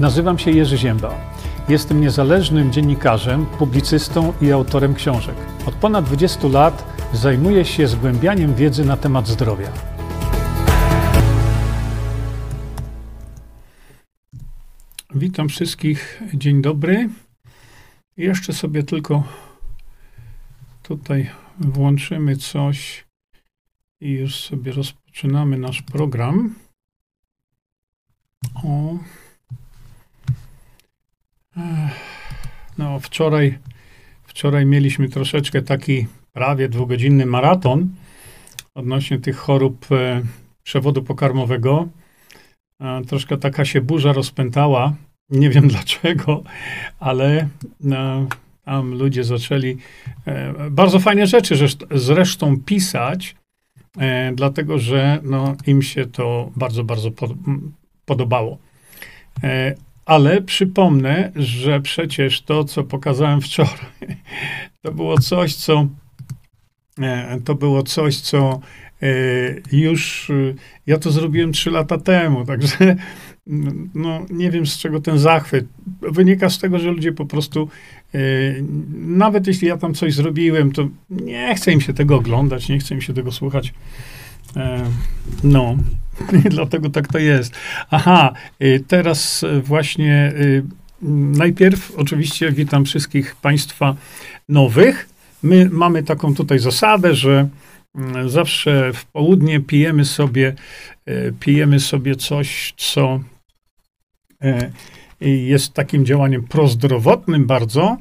Nazywam się Jerzy Ziemba. Jestem niezależnym dziennikarzem, publicystą i autorem książek. Od ponad 20 lat zajmuję się zgłębianiem wiedzy na temat zdrowia. Witam wszystkich. Dzień dobry. Jeszcze sobie tylko tutaj włączymy coś i już sobie rozpoczynamy nasz program. O. No, wczoraj, wczoraj mieliśmy troszeczkę taki prawie dwugodzinny maraton odnośnie tych chorób e, przewodu pokarmowego. Troszkę taka się burza rozpętała. Nie wiem dlaczego, ale e, tam ludzie zaczęli e, bardzo fajne rzeczy zresztą pisać, e, dlatego że no, im się to bardzo, bardzo pod, podobało. E, ale przypomnę, że przecież to, co pokazałem wczoraj, to było coś, co e, to było coś, co e, już ja to zrobiłem trzy lata temu, także no, nie wiem z czego ten zachwyt. Wynika z tego, że ludzie po prostu, nawet jeśli ja tam coś zrobiłem, to nie chce im się tego oglądać, nie chce im się tego słuchać. no, Dlatego tak to jest. Aha, y, teraz właśnie y, najpierw oczywiście witam wszystkich Państwa nowych. My mamy taką tutaj zasadę, że mm, zawsze w południe pijemy sobie, y, pijemy sobie coś, co jest takim działaniem prozdrowotnym bardzo.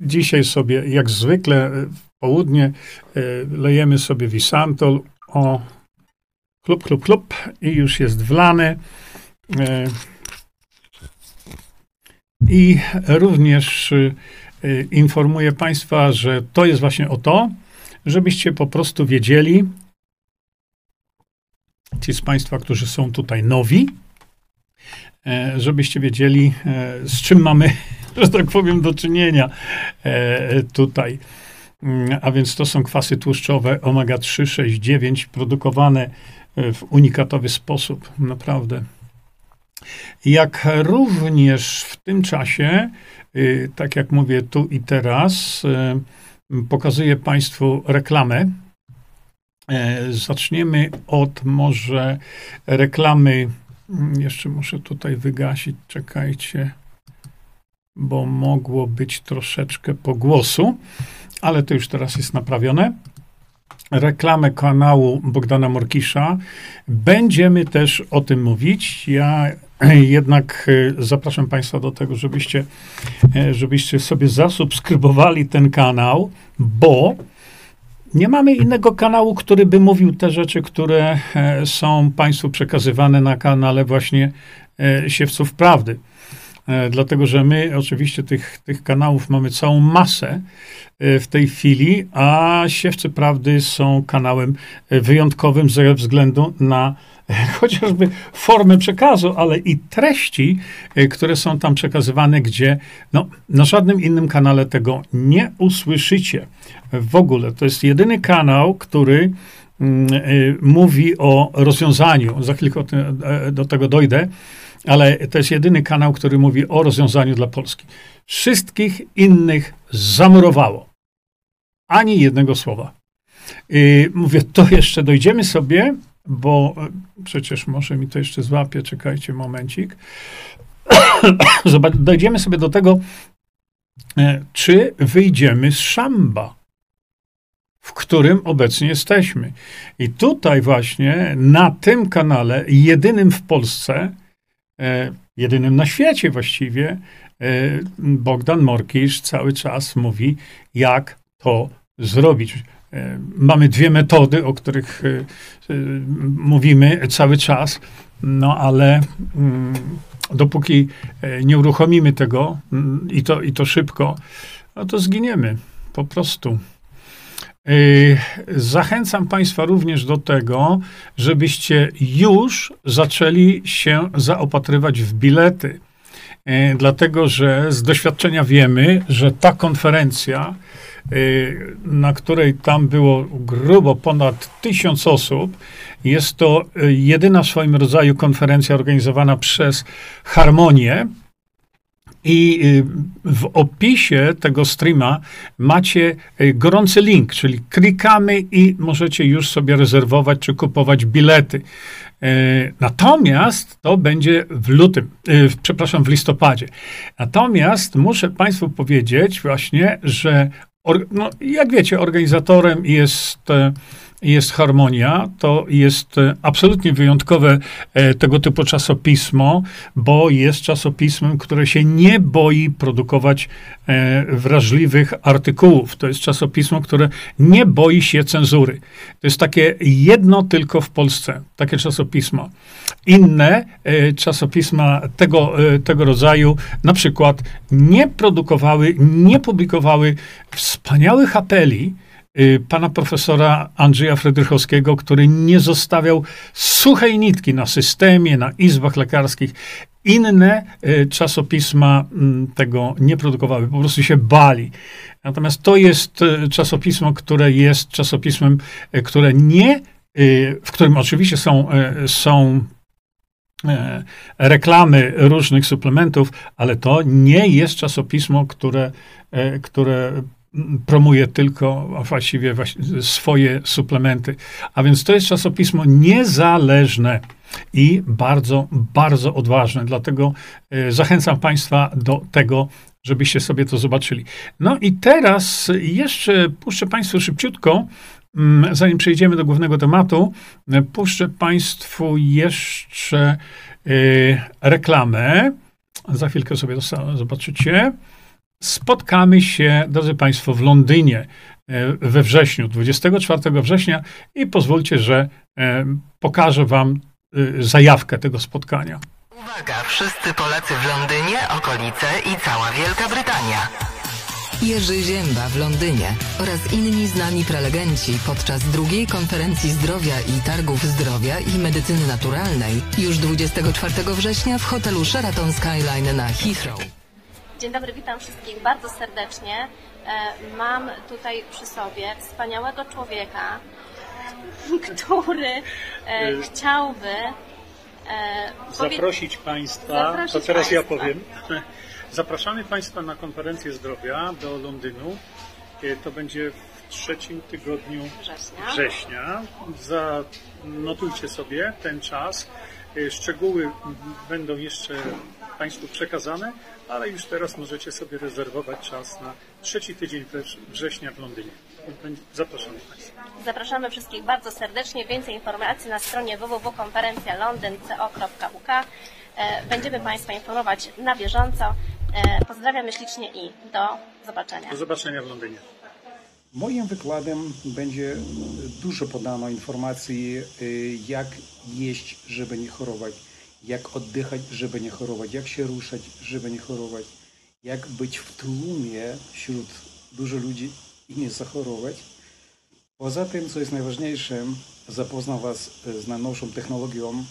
Dzisiaj sobie, jak zwykle, w południe lejemy sobie Visantol o Klub, klub, klub i już jest wlany. E, I również e, informuję Państwa, że to jest właśnie o to, żebyście po prostu wiedzieli, ci z Państwa, którzy są tutaj nowi, e, żebyście wiedzieli, z czym mamy, że tak powiem, do czynienia tutaj. Mm, a więc to są kwasy tłuszczowe omega-3, 6, 9 produkowane w unikatowy sposób, naprawdę. Jak również w tym czasie, y, tak jak mówię tu i teraz, y, pokazuję Państwu reklamę. E, zaczniemy od może reklamy. Mm, jeszcze muszę tutaj wygasić, czekajcie, bo mogło być troszeczkę pogłosu, ale to już teraz jest naprawione reklamę kanału Bogdana Morkisza. Będziemy też o tym mówić. Ja jednak e, zapraszam Państwa do tego, żebyście, e, żebyście sobie zasubskrybowali ten kanał, bo nie mamy innego kanału, który by mówił te rzeczy, które e, są Państwu przekazywane na kanale właśnie Siewców Prawdy. E, dlatego że my oczywiście tych, tych kanałów mamy całą masę e, w tej chwili, a Siewcy Prawdy są kanałem e, wyjątkowym ze względu na chociażby formę przekazu, ale i treści, które są tam przekazywane, gdzie no, na żadnym innym kanale tego nie usłyszycie. W ogóle to jest jedyny kanał, który mm, mówi o rozwiązaniu. Za chwilę do tego dojdę ale to jest jedyny kanał, który mówi o rozwiązaniu dla Polski. Wszystkich innych zamurowało. Ani jednego słowa. I mówię, to jeszcze dojdziemy sobie, bo e, przecież może mi to jeszcze złapie, czekajcie momencik. dojdziemy sobie do tego, e, czy wyjdziemy z szamba, w którym obecnie jesteśmy. I tutaj właśnie na tym kanale, jedynym w Polsce, jedynym na świecie właściwie, e, Bogdan Morkisz cały czas mówi, jak to zrobić. E, mamy dwie metody, o których mówimy cały czas, no ale mm, dopóki nie uruchomimy tego mm, i to, i to szybko, no to zginiemy po prostu. Y, zachęcam Państwa również do tego, żebyście już zaczęli się zaopatrywać w bilety. Y, dlatego, że z doświadczenia wiemy, że ta konferencja na której tam było grubo ponad tysiąc osób. Jest to jedyna w swoim rodzaju konferencja organizowana przez Harmonię. I w opisie tego streama macie gorący link, czyli klikamy i możecie już sobie rezerwować czy kupować bilety. E, natomiast to będzie w lutym, przepraszam, w listopadzie. Natomiast muszę Państwu powiedzieć właśnie, że no, jak wiecie, organizatorem jest jest Harmonia, to jest e, absolutnie wyjątkowe e, tego typu czasopismo, bo jest czasopismem, które się nie boi produkować e, wrażliwych artykułów. To jest czasopismo, które nie boi się cenzury. To jest takie jedno tylko w Polsce, takie czasopismo. Inne czasopisma tego, tego rodzaju na przykład nie produkowały, nie publikowały wspaniałych apeli, pana profesora Andrzeja Frydrychowskiego, który nie zostawiał suchej nitki na systemie, na izbach lekarskich. Inne y, czasopisma mm, tego nie produkowały, po prostu się bali. Natomiast to jest y, czasopismo, które jest czasopismem, które nie, w którym oczywiście są, są reklamy różnych suplementów, ale to nie jest czasopismo, które, które promuje tylko właściwie swoje suplementy. A więc to jest czasopismo niezależne i bardzo, bardzo odważne. Dlatego e, zachęcam Państwa do tego, żebyście sobie to zobaczyli. No i teraz jeszcze puszczę Państwu szybciutko, zanim przejdziemy do głównego tematu, e, puszczę Państwu jeszcze e, reklamę. Za chwilkę sobie zobaczycie. Spotkamy się, drodzy Państwo, w Londynie e, we wrześniu, 24 września i pozwólcie, że e, pokażę Wam e, zajawkę tego spotkania. Uwaga, wszyscy Polacy w Londynie, okolice i cała Wielka Brytania. Jerzy Zięba w Londynie oraz inni znani prelegenci podczas drugiej konferencji zdrowia i targów zdrowia i medycyny naturalnej już 24 września w hotelu Sheraton Skyline na Heathrow. Dzień dobry, witam wszystkich bardzo serdecznie. E, mam tutaj przy sobie wspaniałego człowieka, który e, e, chciałby zaprosić Państwa, zaprosić to teraz państwa. ja powiem. Zapraszamy Państwa na konferencję zdrowia do Londynu. To będzie w trzecim tygodniu września. września. Zanotujcie sobie ten czas. Szczegóły będą jeszcze Państwu przekazane, ale już teraz możecie sobie rezerwować czas na trzeci tydzień września w Londynie. Zapraszamy Państwa. Zapraszamy wszystkich bardzo serdecznie. Więcej informacji na stronie www.konferencjalondyn.co.uk. E, będziemy Państwa informować na bieżąco. E, pozdrawiamy ślicznie i do zobaczenia. Do zobaczenia w Londynie. Moim wykładem będzie dużo podano informacji, e, jak jeść, żeby nie chorować jak oddychać, żeby nie chorować, jak się ruszać, żeby nie chorować, jak być w tłumie wśród dużo ludzi i nie zachorować. Poza tym, co jest najważniejsze, zapoznam Was z najnowszą technologią,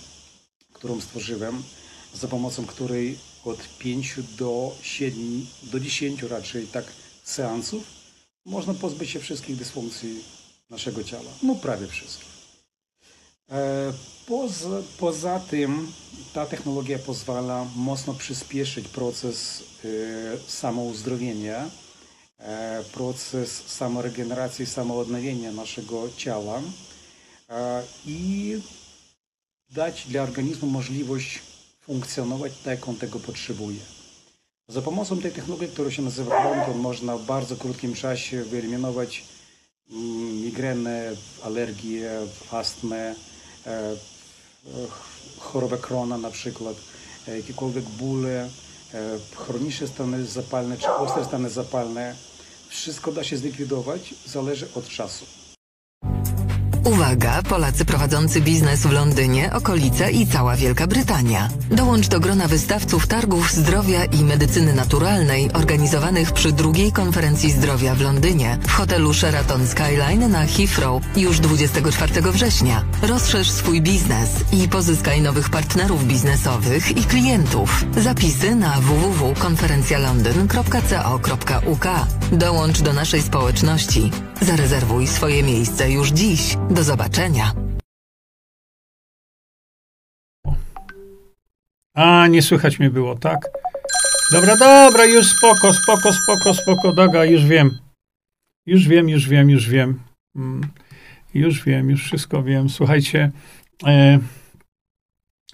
którą stworzyłem, za pomocą której od 5 do 7, do 10 raczej tak seansów można pozbyć się wszystkich dysfunkcji naszego ciała. No prawie wszystkich. E, poza, poza tym ta technologia pozwala mocno przyspieszyć proces e, samouzdrowienia, e, proces samoregeneracji, samoodnowienia naszego ciała i dać dla organizmu możliwość funkcjonować tak, jak on tego potrzebuje. Za pomocą tej technologii, która się nazywa Quantum, można w bardzo krótkim czasie wyeliminować mm, migrenę, alergię, astmę, chorobę Krona na przykład, e, jakiekolwiek bóle, e, chroniczne stany zapalne czy ostre stany zapalne. Wszystko da się zlikwidować, zależy od czasu. Uwaga, Polacy prowadzący biznes w Londynie, okolice i cała Wielka Brytania. Dołącz do grona wystawców targów zdrowia i medycyny naturalnej organizowanych przy drugiej konferencji zdrowia w Londynie w hotelu Sheraton Skyline na Heathrow już 24 września. Rozszerz swój biznes i pozyskaj nowych partnerów biznesowych i klientów. Zapisy na www.konferencjalondyn.co.uk. Dołącz do naszej społeczności. Zarezerwuj swoje miejsce już dziś. Do zobaczenia. A, nie słychać mnie było, tak? Dobra, dobra, już spoko, spoko, spoko, spoko, Daga, już wiem. Już wiem, już wiem, już wiem. Mm, już wiem, już wszystko wiem. Słuchajcie, e,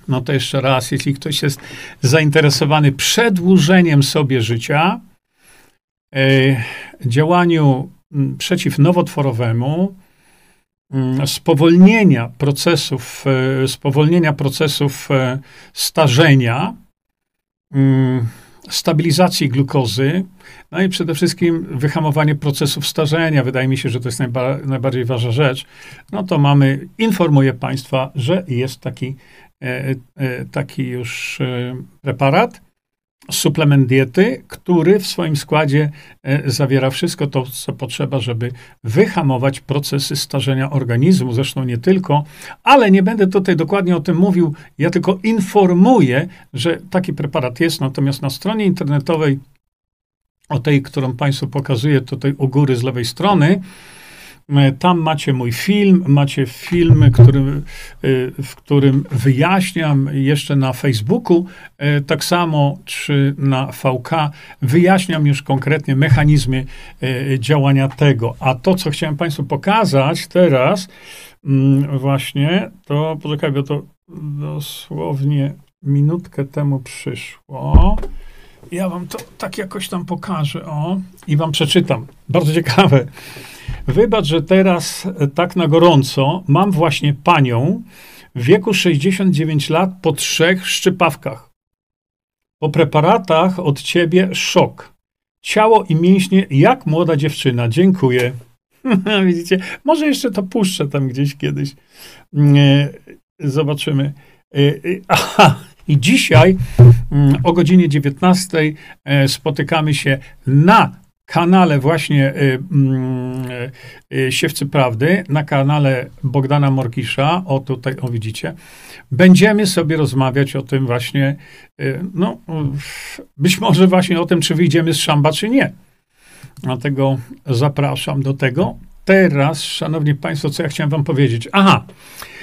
no to jeszcze raz, jeśli ktoś jest zainteresowany przedłużeniem sobie życia, e, działaniu m, przeciwnowotworowemu, Mm, spowolnienia procesów, e, spowolnienia procesów e, starzenia, mm, stabilizacji glukozy, no i przede wszystkim wyhamowanie procesów starzenia. Wydaje mi się, że to jest najba, najbardziej ważna rzecz. No to mamy, informuję Państwa, że jest taki, e, taki już preparat suplement diety, który w swoim składzie e, zawiera wszystko to, co potrzeba, żeby wyhamować procesy starzenia organizmu. Zresztą nie tylko, ale nie będę tutaj dokładnie o tym mówił. Ja tylko informuję, że taki preparat jest. Natomiast na stronie internetowej, o tej, którą Państwu pokazuję tutaj u góry z lewej strony, tam macie mój film, macie film, który, e, w którym wyjaśniam jeszcze na Facebooku, e, tak samo czy na VK, wyjaśniam już konkretnie mechanizmy działania tego. A to, co chciałem Państwu pokazać teraz, mm, właśnie, to poczekaj, bo to dosłownie minutkę temu przyszło. Ja wam to tak jakoś tam pokażę, o, i wam przeczytam. Bardzo ciekawe. Wybacz, że teraz e, tak na gorąco mam właśnie panią w wieku 69 lat po trzech szczypawkach. Po preparatach od ciebie szok. Ciało i mięśnie jak młoda dziewczyna. Dziękuję. Widzicie? Może jeszcze to puszczę tam gdzieś kiedyś. Mm, e, zobaczymy. E, aha. I dzisiaj mm, o godzinie 19 spotykamy się na kanale właśnie y, mm, y, y, Siewcy Prawdy, na kanale Bogdana Morkisza, o tutaj, o widzicie, będziemy sobie rozmawiać o tym właśnie, no, być może właśnie o tym, czy wyjdziemy z szamba, czy nie. Dlatego zapraszam do tego. Teraz, szanowni państwo, co ja chciałem wam powiedzieć? Aha,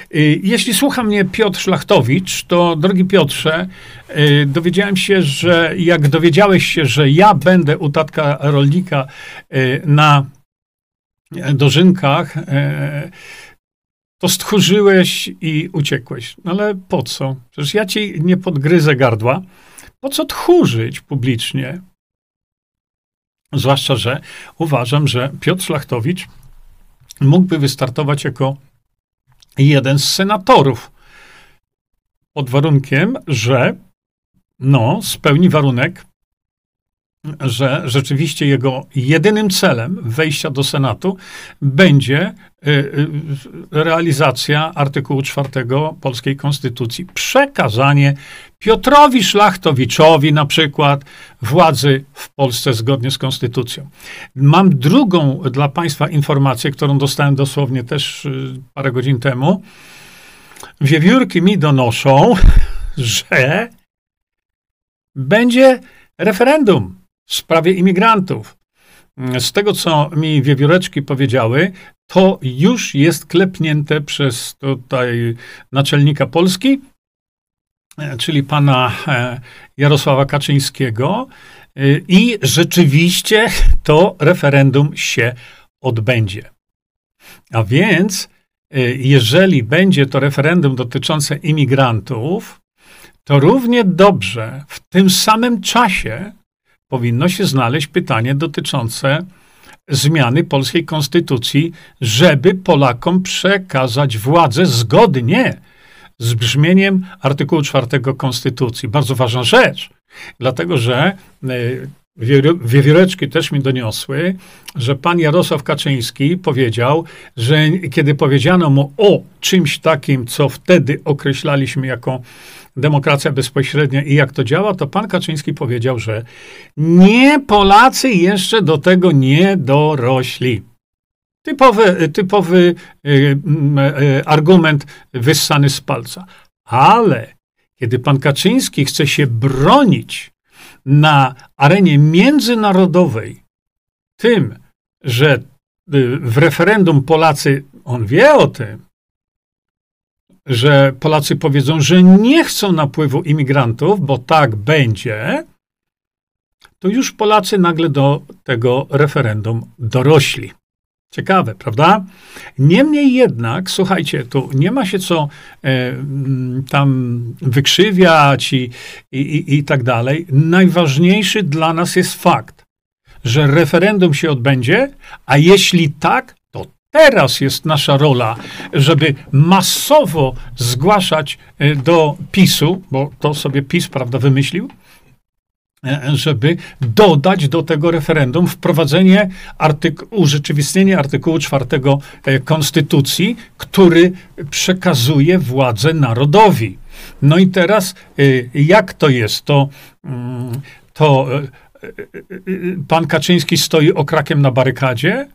Y, jeśli słucha mnie Piotr Szlachtowicz, to drogi Piotrze, y, dowiedziałem się, że jak dowiedziałeś się, że ja będę u tatka rolnika y, na dożynkach, to stchórzyłeś i uciekłeś. No ale po co? Przecież ja ci nie podgryzę gardła. Po co tchórzyć publicznie? Zwłaszcza, że uważam, że Piotr Szlachtowicz mógłby wystartować jako jeden z senatorów. Pod warunkiem, że no, spełni warunek, że rzeczywiście jego jedynym celem wejścia do Senatu będzie y, y, realizacja artykułu 4 polskiej konstytucji. Przekazanie Piotrowi Szlachtowiczowi na przykład władzy w Polsce zgodnie z konstytucją. Mam drugą dla Państwa informację, którą dostałem dosłownie też y, parę godzin temu. Wiewiórki mi donoszą, że będzie referendum w sprawie imigrantów. Z tego, co mi wiewióreczki powiedziały, to już jest klepnięte przez tutaj naczelnika Polski, e, czyli pana e, Jarosława Kaczyńskiego. E, I rzeczywiście to referendum się odbędzie. A więc, jeżeli będzie to referendum dotyczące imigrantów, to równie dobrze w tym samym czasie powinno się znaleźć pytanie dotyczące zmiany polskiej konstytucji, żeby Polakom przekazać władzę zgodnie z brzmieniem artykułu 4 konstytucji. Bardzo ważna rzecz, dlatego że e, wiewióreczki też mi doniosły, że pan Jarosław Kaczyński powiedział, że kiedy powiedziano mu o czymś takim, co wtedy określaliśmy jako demokracja bezpośrednia i jak to działa, to pan Kaczyński powiedział, że nie Polacy jeszcze do tego nie dorośli. Typowy, typowy y, y, argument wyssany z palca. Ale kiedy pan Kaczyński chce się bronić na arenie międzynarodowej tym, że y, w referendum Polacy, on wie o tym, że Polacy powiedzą, że nie chcą napływu imigrantów, bo tak będzie, to już Polacy nagle do tego referendum dorośli. Ciekawe, prawda? Niemniej jednak, słuchajcie, tu nie ma się co e, tam wykrzywiać i, i, i tak dalej. Najważniejszy dla nas jest fakt, że referendum się odbędzie, a jeśli tak, teraz jest nasza rola, żeby masowo zgłaszać e, do PiSu, bo to sobie PiS, prawda, wymyślił, E, żeby dodać do tego referendum wprowadzenie artyku- urzeczywistnienie artykułu 4 e, Konstytucji, który przekazuje władzę narodowi. No i teraz, jak to jest? To, mm, to pan Kaczyński stoi okrakiem na barykadzie,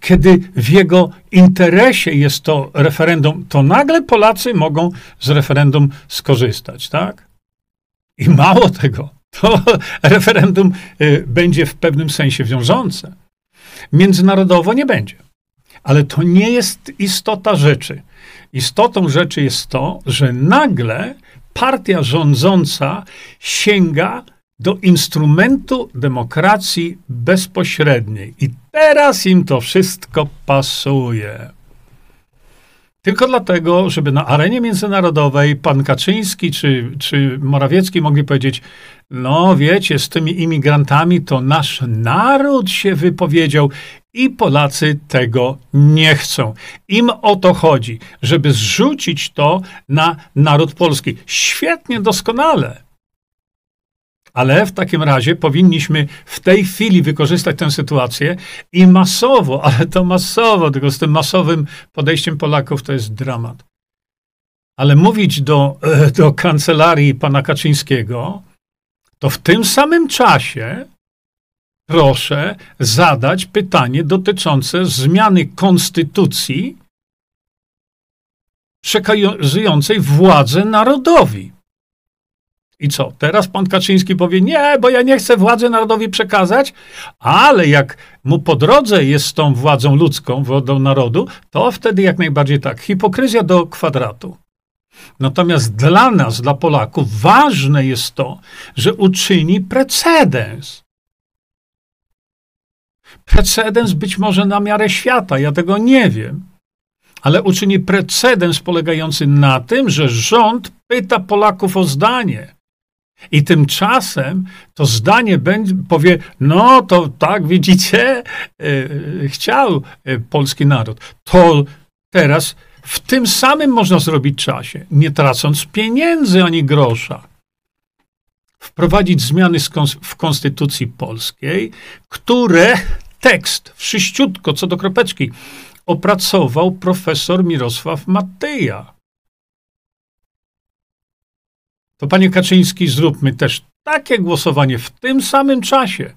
kiedy w jego interesie jest to referendum, to nagle Polacy mogą z referendum skorzystać, tak? I mało tego, to referendum y, będzie w pewnym sensie wiążące. Międzynarodowo nie będzie. Ale to nie jest istota rzeczy. Istotą rzeczy jest to, że nagle partia rządząca sięga do instrumentu demokracji bezpośredniej. I teraz im to wszystko pasuje. Tylko dlatego, żeby na arenie międzynarodowej pan Kaczyński czy, czy Morawiecki mogli powiedzieć: No, wiecie, z tymi imigrantami to nasz naród się wypowiedział i Polacy tego nie chcą. Im o to chodzi, żeby zrzucić to na naród polski. Świetnie, doskonale. Ale w takim razie powinniśmy w tej chwili wykorzystać tę sytuację i masowo, ale to masowo, tylko z tym masowym podejściem Polaków to jest dramat. Ale mówić do, e, do kancelarii pana Kaczyńskiego, to w tym samym czasie proszę zadać pytanie dotyczące zmiany konstytucji przekazującej władzę narodowi. I co? Teraz pan Kaczyński powie, nie, bo ja nie chcę władzy narodowi przekazać, ale jak mu po drodze jest z tą władzą ludzką, władzą narodu, to wtedy jak najbardziej tak. Hipokryzja do kwadratu. Natomiast dla nas, dla Polaków, ważne jest to, że uczyni precedens. Precedens być może na miarę świata, ja tego nie wiem, ale uczyni precedens polegający na tym, że rząd pyta Polaków o zdanie. I tymczasem to zdanie będzie, powie, no to tak, widzicie, yy, chciał yy, polski naród. To teraz w tym samym można zrobić czasie, nie tracąc pieniędzy ani grosza. Wprowadzić zmiany w Konstytucji Polskiej, które tekst wszyściutko, co do kropeczki, opracował profesor Mirosław Matyja. To panie Kaczyński, zróbmy też takie głosowanie w tym samym czasie.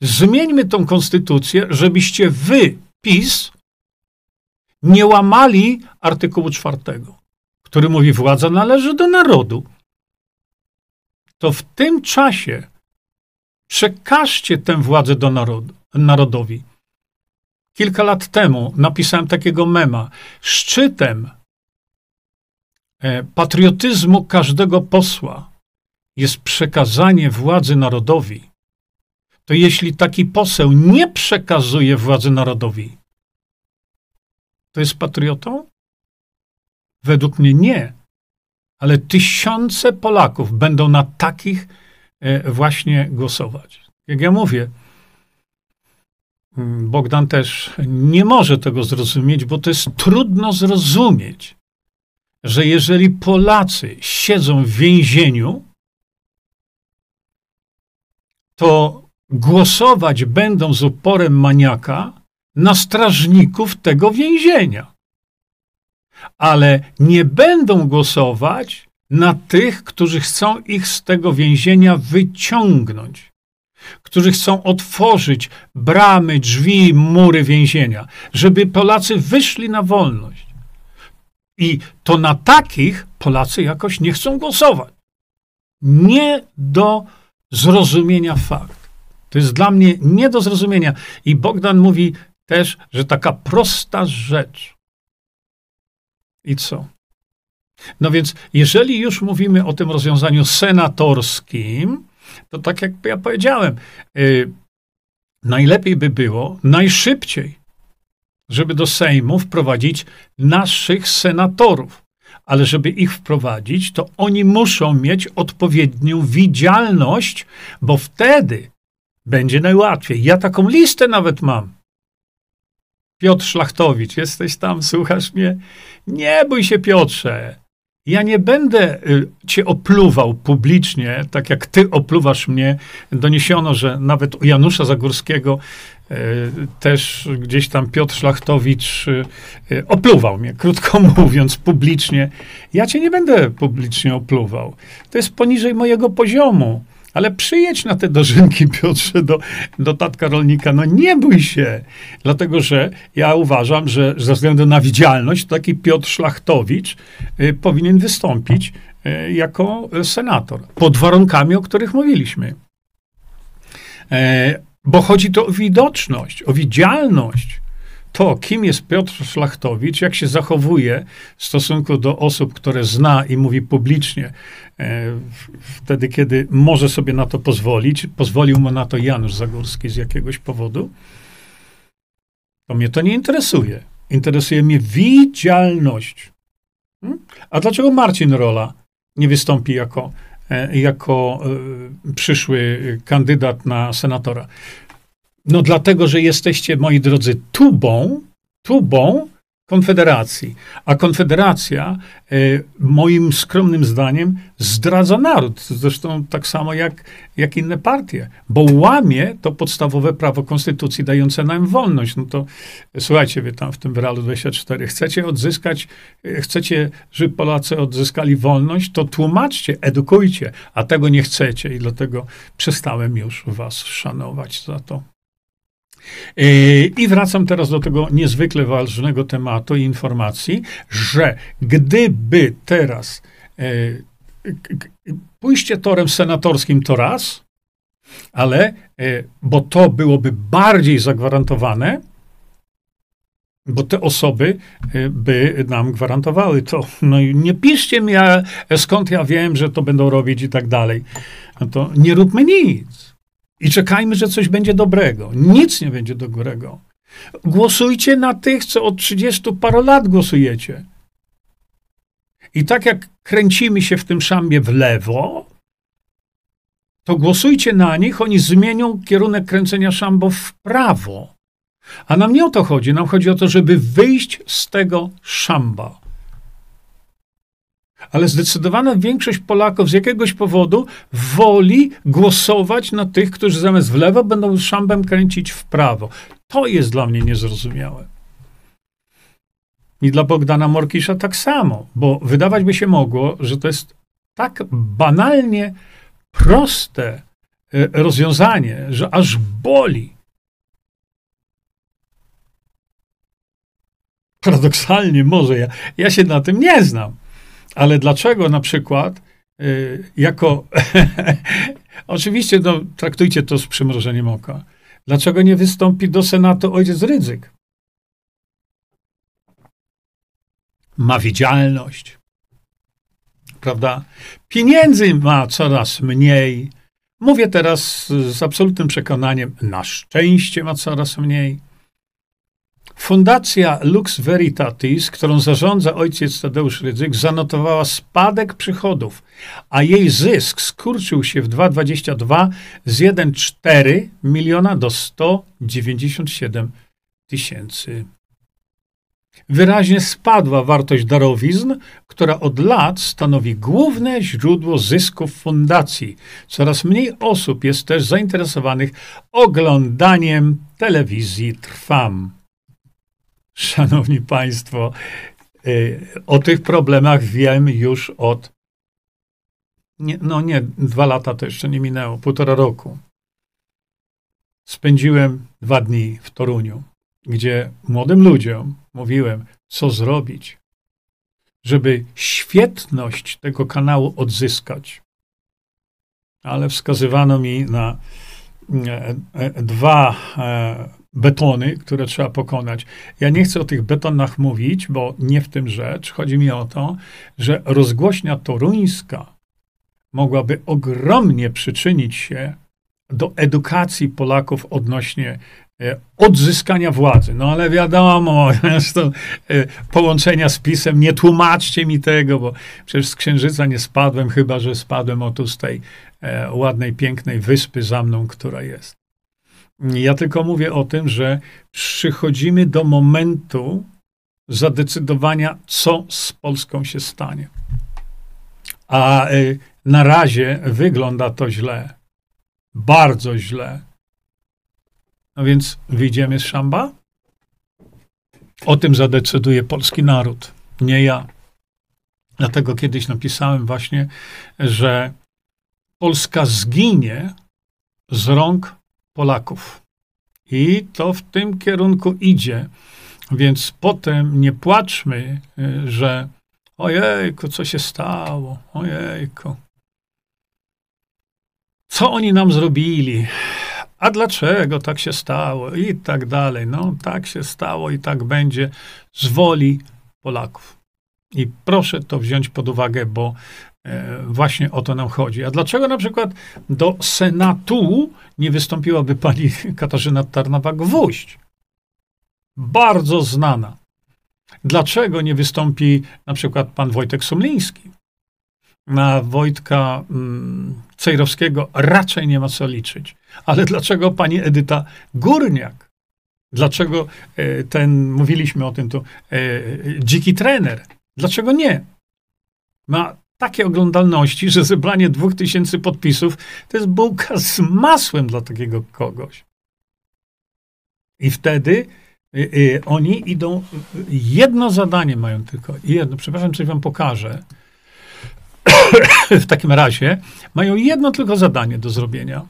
Zmieńmy tą konstytucję, żebyście wy, PiS, nie łamali artykułu czwartego, który mówi, władza należy do narodu. To w tym czasie przekażcie tę władzę do narodu, narodowi. Kilka lat temu napisałem takiego mema. Szczytem patriotyzmu każdego posła jest przekazanie władzy narodowi, to jeśli taki poseł nie przekazuje władzy narodowi, to jest patriotą? Według mnie nie. Ale tysiące Polaków będą na takich e, właśnie głosować. Jak ja mówię, mm, Bogdan też nie może tego zrozumieć, bo to jest trudno zrozumieć że jeżeli Polacy siedzą w więzieniu, to głosować będą z uporem maniaka na strażników tego więzienia. Ale nie będą głosować na tych, którzy chcą ich z tego więzienia wyciągnąć, którzy chcą otworzyć bramy, drzwi, mury więzienia, żeby Polacy wyszli na wolność. I to na takich Polacy jakoś nie chcą głosować. Nie do zrozumienia fakt. To jest dla mnie nie do zrozumienia. I Bogdan mówi też, że taka prosta rzecz. I co? No więc, jeżeli już mówimy o tym rozwiązaniu senatorskim, to tak jak ja powiedziałem, yy, najlepiej by było najszybciej, żeby do Sejmu wprowadzić naszych senatorów. Ale żeby ich wprowadzić, to oni muszą mieć odpowiednią widzialność, bo wtedy będzie najłatwiej. Ja taką listę nawet mam. Piotr Szlachtowicz, jesteś tam, słuchasz mnie? Nie bój się, Piotrze. Ja nie będę y, cię opluwał publicznie, tak jak ty opluwasz mnie. Doniesiono, że nawet Janusza Zagórskiego też gdzieś tam Piotr Szlachtowicz y, opluwał mnie, krótko mówiąc, publicznie. Ja cię nie będę publicznie opluwał. To jest poniżej mojego poziomu. Ale przyjedź na te dożynki, Piotrze, do, do tatka rolnika. No nie bój się. Dlatego, że ja uważam, że ze względu na widzialność taki Piotr Szlachtowicz y, powinien wystąpić y, jako senator. Pod warunkami, o których mówiliśmy. E, bo chodzi to o widoczność, o widzialność to, kim jest Piotr Szlachtowicz, jak się zachowuje w stosunku do osób, które zna i mówi publicznie, e, wtedy, kiedy może sobie na to pozwolić, pozwolił mu na to Janusz Zagórski z jakiegoś powodu, to mnie to nie interesuje. Interesuje mnie widzialność. Hmm? A dlaczego Marcin Rola nie wystąpi jako, jako e, przyszły kandydat na senatora? No dlatego, że jesteście, moi drodzy, tubą, tubą Konfederacji. A Konfederacja, y, moim skromnym zdaniem, zdradza naród. Zresztą tak samo jak, jak inne partie, bo łamie to podstawowe prawo konstytucji dające nam wolność. No to słuchajcie, wy tam w tym wyralu 24, chcecie odzyskać, y, chcecie, żeby Polacy odzyskali wolność, to tłumaczcie, edukujcie, a tego nie chcecie i dlatego przestałem już was szanować za to. Yy, I wracam teraz do tego niezwykle ważnego tematu i informacji, że gdyby teraz yy, pójście torem senatorskim to raz, ale yy, bo to byłoby bardziej zagwarantowane, bo te osoby by nam gwarantowały to. No i nie piszcie mi, skąd ja wiem, że to będą robić i tak dalej. No to nie róbmy nic. I czekajmy, że coś będzie dobrego. Nic nie będzie dobrego. Głosujcie na tych, co od 30 paru lat głosujecie. I tak jak kręcimy się w tym szambie w lewo, to głosujcie na nich, oni zmienią kierunek kręcenia szambo w prawo. A nam nie o to chodzi. Nam chodzi o to, żeby wyjść z tego szamba ale zdecydowana większość Polaków z jakiegoś powodu woli głosować na tych, którzy zamiast w lewo będą szambem kręcić w prawo. To jest dla mnie niezrozumiałe. I dla Bogdana Morkisza tak samo, bo wydawać by się mogło, że to jest tak banalnie proste e, rozwiązanie, że aż boli. Paradoksalnie może ja, ja się na tym nie znam. Ale dlaczego na przykład y, jako. Oczywiście no, traktujcie to z przymrożeniem oka. Dlaczego nie wystąpi do Senatu ojciec Rydzyk? Ma widzialność. Prawda? Pieniędzy ma coraz mniej. Mówię teraz z absolutnym przekonaniem, na szczęście ma coraz mniej. Fundacja Lux Veritatis, którą zarządza ojciec Tadeusz Rydzyk, zanotowała spadek przychodów, a jej zysk skurczył się w 2022 z 1,4 miliona do 197 tysięcy. wyraźnie spadła wartość darowizn, która od lat stanowi główne źródło zysków fundacji. Coraz mniej osób jest też zainteresowanych oglądaniem telewizji Trwam. Szanowni Państwo, y, o tych problemach wiem już od. Nie, no nie, dwa lata to jeszcze nie minęło, półtora roku. Spędziłem dwa dni w Toruniu, gdzie młodym ludziom mówiłem, co zrobić, żeby świetność tego kanału odzyskać. Ale wskazywano mi na e, e, dwa e, betony, które trzeba pokonać. Ja nie chcę o tych betonach mówić, bo nie w tym rzecz. Chodzi mi o to, że rozgłośnia toruńska mogłaby ogromnie przyczynić się do edukacji Polaków odnośnie e, odzyskania władzy. No ale wiadomo, e, połączenia z pisem, nie tłumaczcie mi tego, bo przecież z Księżyca nie spadłem, chyba że spadłem oto z tej e, ładnej, pięknej wyspy za mną, która jest. Ja tylko mówię o tym, że przychodzimy do momentu zadecydowania, co z Polską się stanie. A na razie wygląda to źle. Bardzo źle. No więc wyjdziemy z szamba? O tym zadecyduje polski naród, nie ja. Dlatego kiedyś napisałem właśnie, że Polska zginie z rąk Polaków. I to w tym kierunku idzie. Więc potem nie płaczmy, że ojejku, co się stało, ojejku co oni nam zrobili, a dlaczego tak się stało i tak dalej. No, tak się stało i tak będzie z woli Polaków. I proszę to wziąć pod uwagę, bo właśnie o to nam chodzi. A dlaczego na przykład do Senatu nie wystąpiłaby pani Katarzyna Tarnawa-Gwóźdź? Bardzo znana. Dlaczego nie wystąpi na przykład pan Wojtek Sumliński? Na Wojtka mm, Cejrowskiego raczej nie ma co liczyć. Ale dlaczego pani Edyta Górniak? Dlaczego e, ten, mówiliśmy o tym tu, e, dziki trener? Dlaczego nie? Ma takie oglądalności, że zebranie dwóch tysięcy podpisów to jest bułka z masłem dla takiego kogoś. I wtedy y, y, oni idą, jedno zadanie mają tylko, jedno, przepraszam, coś wam pokażę. w takim razie mają jedno tylko zadanie do zrobienia.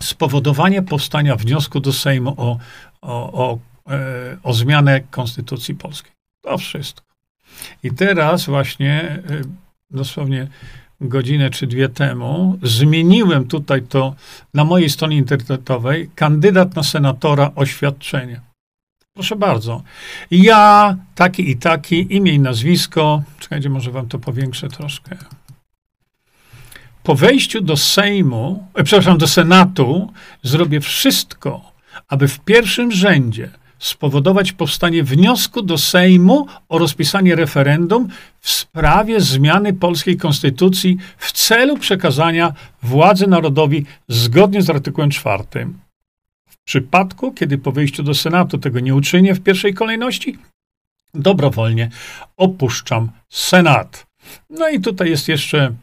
Spowodowanie powstania wniosku do Sejmu o, o, o, e, o zmianę Konstytucji Polskiej. To wszystko. I teraz właśnie, e, dosłownie godzinę czy dwie temu, zmieniłem tutaj to na mojej stronie internetowej kandydat na senatora oświadczenie. Proszę bardzo. Ja, taki i taki, imię i nazwisko. Czekajcie, może wam to powiększę troszkę. Po wejściu do Sejmu, e, przepraszam, do Senatu, zrobię wszystko, aby w pierwszym rzędzie spowodować powstanie wniosku do Sejmu o rozpisanie referendum w sprawie zmiany polskiej konstytucji w celu przekazania władzy narodowi zgodnie z artykułem czwartym przypadku, kiedy po wyjściu do Senatu tego nie uczynię w pierwszej kolejności, dobrowolnie opuszczam Senat. No i tutaj jest jeszcze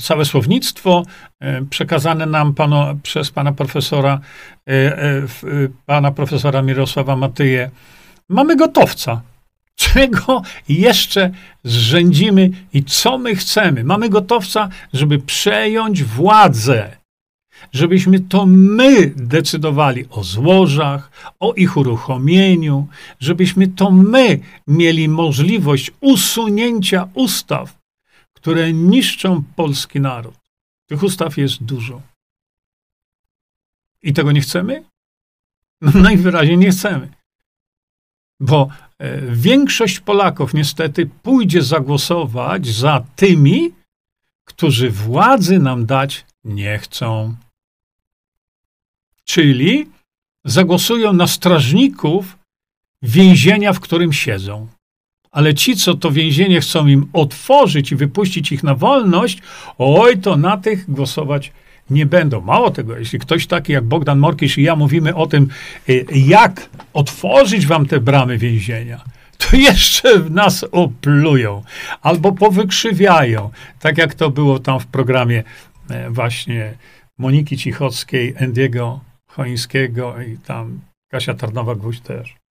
całe słownictwo e, przekazane nam panu, przez pana profesora, e, e pana profesora Mirosława Matyję. Mamy gotowca. Czego jeszcze zrzędzimy i co my chcemy? Mamy gotowca, żeby przejąć władzę żebyśmy to my decydowali o złożach, o ich uruchomieniu, żebyśmy to my mieli możliwość usunięcia ustaw, które niszczą polski naród. Tych ustaw jest dużo. I tego nie chcemy? No najwyraźniej nie chcemy. Bo e, większość Polaków niestety pójdzie zagłosować za tymi, którzy władzy nam dać nie chcą czyli zagłosują na strażników więzienia, w którym siedzą. Ale ci, co to więzienie chcą im otworzyć i wypuścić ich na wolność, oj, to na tych głosować nie będą. Mało tego, jeśli ktoś taki jak Bogdan Morkisz i ja mówimy o tym, y, jak otworzyć wam te bramy więzienia, to jeszcze nas oplują albo powykrzywiają, tak jak to było tam w programie e, właśnie Moniki Cichockiej, Endiego Choińskiego i tam Kasia Tarnowa-Gwóźdź też.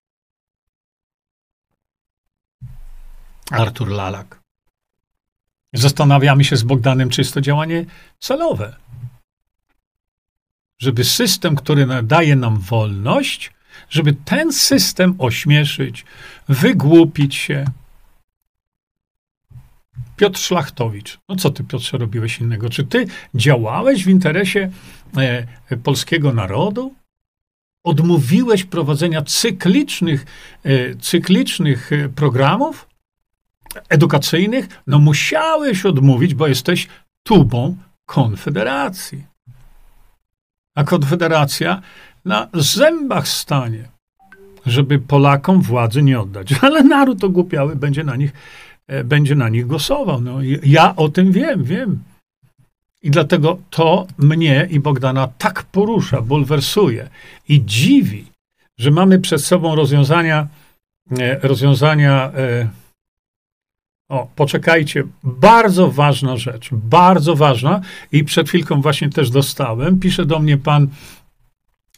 Artur Lalak. Zastanawiamy się z Bogdanem, czy jest to działanie celowe. Żeby system, który daje nam wolność, żeby ten system ośmieszyć, wygłupić się. Piotr Szlachtowicz. No co ty, Piotrze, robiłeś innego? Czy ty działałeś w interesie e, polskiego narodu? Odmówiłeś prowadzenia cyklicznych, e, cyklicznych e, programów edukacyjnych? No musiałeś odmówić, bo jesteś tubą Konfederacji. A Konfederacja na zębach stanie, żeby Polakom władzy nie oddać. Ale naród ogłupiały będzie na nich, e, będzie na nich głosował. No, ja o tym wiem, wiem. I dlatego to mnie i Bogdana tak porusza, bulwersuje i dziwi, że mamy przed sobą rozwiązania, e, rozwiązania. O, poczekajcie, bardzo ważna rzecz, bardzo ważna i przed chwilką właśnie też dostałem. Pisze do mnie pan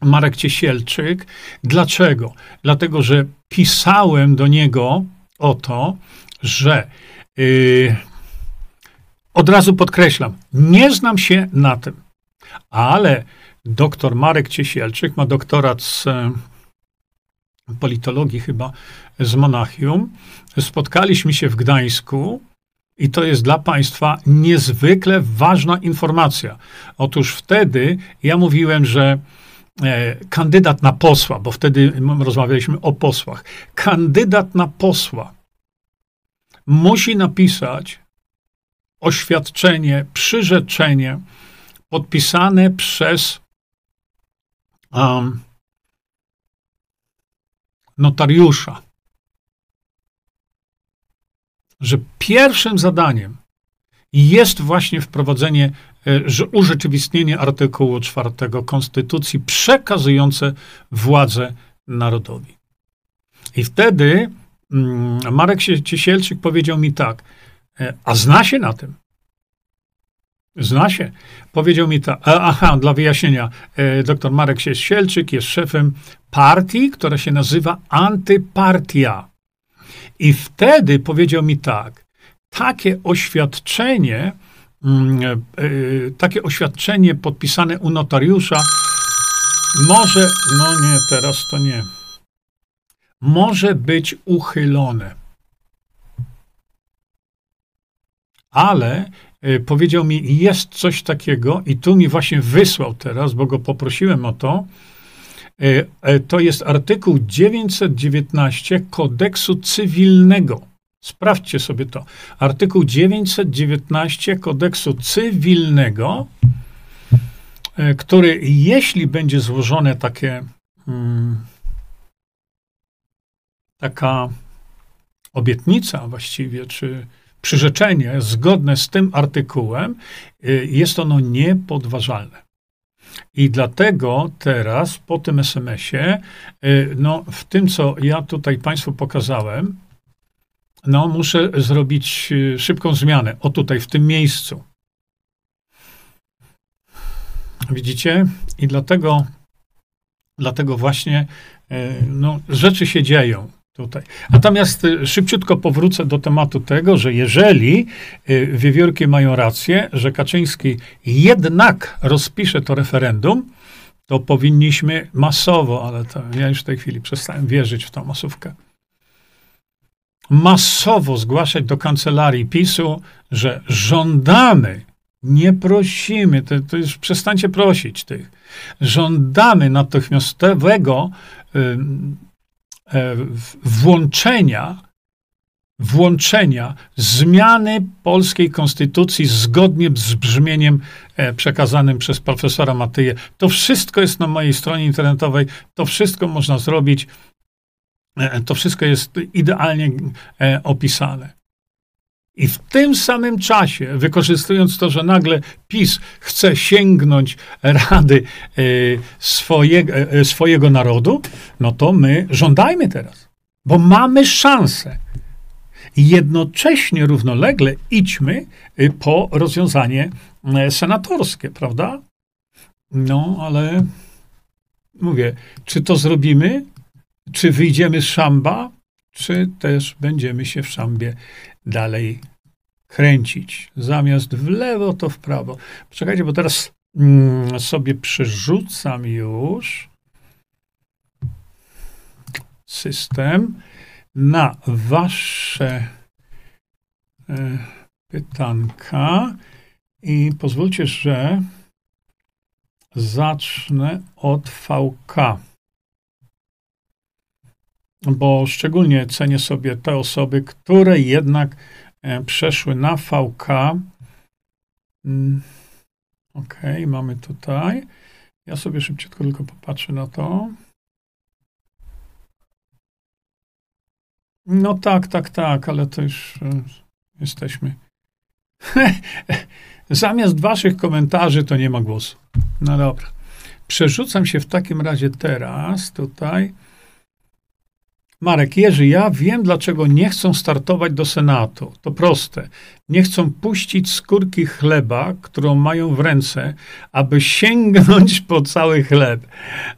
Marek Ciesielczyk. Dlaczego? Dlatego, że pisałem do niego o to, że yy, od razu podkreślam, nie znam się na tym, ale doktor Marek Ciesielczyk ma doktorat z politologii chyba z Monachium. Spotkaliśmy się w Gdańsku i to jest dla Państwa niezwykle ważna informacja. Otóż wtedy ja mówiłem, że E, kandydat na posła, bo wtedy rozmawialiśmy o posłach, kandydat na posła musi napisać oświadczenie, przyrzeczenie podpisane przez um, notariusza, że pierwszym zadaniem jest właśnie wprowadzenie E, że urzeczywistnienie artykułu 4 Konstytucji przekazujące władzę narodowi. I wtedy mm, Marek Ciesielczyk powiedział mi tak, e, a zna się na tym. Zna się. Powiedział mi tak, aha, dla wyjaśnienia, e, dr Marek Ciesielczyk jest szefem partii, która się nazywa Antypartia. I wtedy powiedział mi tak, takie oświadczenie Mm, e, e, takie oświadczenie podpisane u notariusza może, no nie, teraz to nie, może być uchylone. Ale e, powiedział mi, jest coś takiego, i tu mi właśnie wysłał teraz, bo go poprosiłem o to. To jest artykuł 919 kodeksu cywilnego. Sprawdźcie sobie to. Artykuł 919 kodeksu cywilnego, e, który jeśli będzie złożone takie hmm, taka obietnica właściwie, czy przyrzeczenie zgodne z tym artykułem, e, jest ono niepodważalne. I dlatego teraz po tym SMS-ie, e, no, w tym, co ja tutaj Państwu pokazałem, no, muszę zrobić y, szybką zmianę. O tutaj, w tym miejscu. Widzicie? I dlatego, dlatego właśnie y, no, rzeczy się dzieją tutaj. Natomiast y, szybciutko powrócę do tematu tego, że jeżeli wiewiórki mają rację, że Kaczyński jednak rozpisze to referendum, to powinniśmy masowo, ale to ja już w tej chwili przestałem wierzyć w tą masówkę masowo zgłaszać do kancelarii PiSu, że żądamy, nie prosimy, to, to już przestańcie prosić tych, żądamy natychmiastowego y, włączenia włączenia zmiany polskiej konstytucji zgodnie z brzmieniem e, przekazanym przez profesora Matyję. To wszystko jest na mojej stronie internetowej, to wszystko można zrobić E, to wszystko jest idealnie e, opisane. I w tym samym czasie, wykorzystując to, że nagle PiS chce sięgnąć rady swojego, y, swojego narodu, no to my żądajmy teraz, bo mamy szansę. I jednocześnie równolegle idźmy y, po rozwiązanie senatorskie, prawda? No, ale mówię, czy to zrobimy, czy wyjdziemy z szamba, czy też będziemy się w szambie dalej kręcić. Zamiast w lewo, to w prawo. Poczekajcie, bo teraz mm, sobie przerzucam już system na wasze e, pytanka i pozwólcie, że zacznę od VK bo szczególnie cenię sobie te osoby, które jednak przeszły na VK. Mm, ok, mamy tutaj. Ja sobie szybciutko tylko popatrzę na to. No tak, tak, tak, ale to już e, jesteśmy. Zamiast waszych komentarzy to nie ma głosu. No dobra. Przerzucam się w takim razie teraz tutaj Marek Jerzy, ja wiem, dlaczego nie chcą startować do Senatu. To proste. Nie chcą puścić skórki chleba, którą mają w ręce, aby sięgnąć po cały chleb.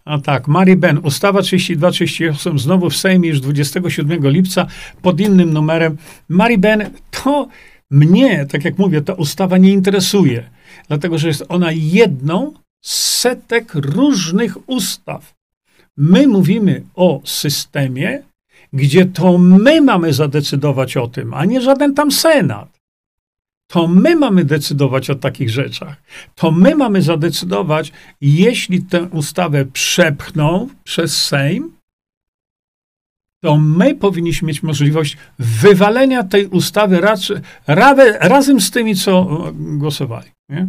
A tak, Mary Ben, ustawa 3238 znowu w Sejmie już 27 lipca pod innym numerem. Mary Ben, to mnie, tak jak mówię, ta ustawa nie interesuje, dlatego że jest ona jedną z setek różnych ustaw. My mówimy o systemie, gdzie to my mamy zadecydować o tym, a nie żaden tam Senat. To my mamy decydować o takich rzeczach. To my mamy zadecydować, jeśli tę ustawę przepchną przez Sejm, to my powinniśmy mieć możliwość wywalenia tej ustawy raz, razem z tymi, co głosowali. Nie?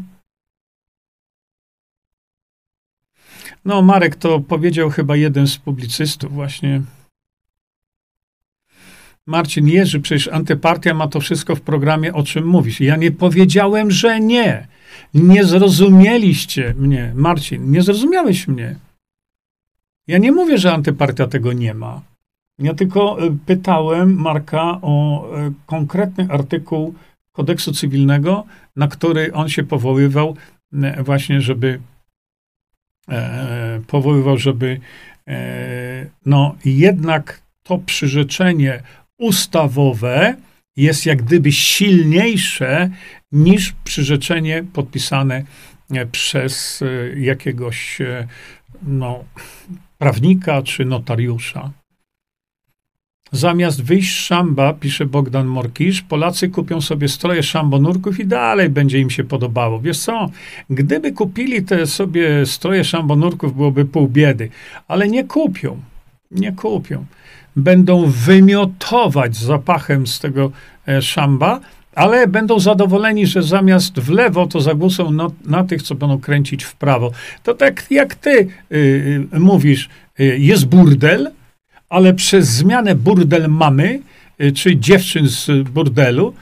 No, Marek to powiedział chyba jeden z publicystów, właśnie Marcin Jerzy, przecież antypartia ma to wszystko w programie, o czym mówisz. Ja nie powiedziałem, że nie. Nie zrozumieliście mnie, Marcin, nie zrozumiałeś mnie. Ja nie mówię, że antypartia tego nie ma. Ja tylko e, pytałem Marka o e, konkretny artykuł kodeksu cywilnego, na który on się powoływał, e, właśnie, żeby powoływał, żeby no jednak to przyrzeczenie ustawowe jest jak gdyby silniejsze niż przyrzeczenie podpisane e, przez e, jakiegoś e, no, prawnika czy notariusza. Zamiast wyjść z szamba, pisze Bogdan Morkisz, Polacy kupią sobie stroje szambonurków i dalej będzie im się podobało. Wiesz co, gdyby kupili te sobie stroje szambonurków, byłoby pół biedy, ale nie kupią. Nie kupią będą wymiotować zapachem z tego e, szamba, ale będą zadowoleni, że zamiast w lewo, to zagłosą na, na tych, co będą kręcić w prawo. To tak jak ty y, mówisz, y, jest burdel, ale przez zmianę burdel mamy, y, czy dziewczyn z burdelu,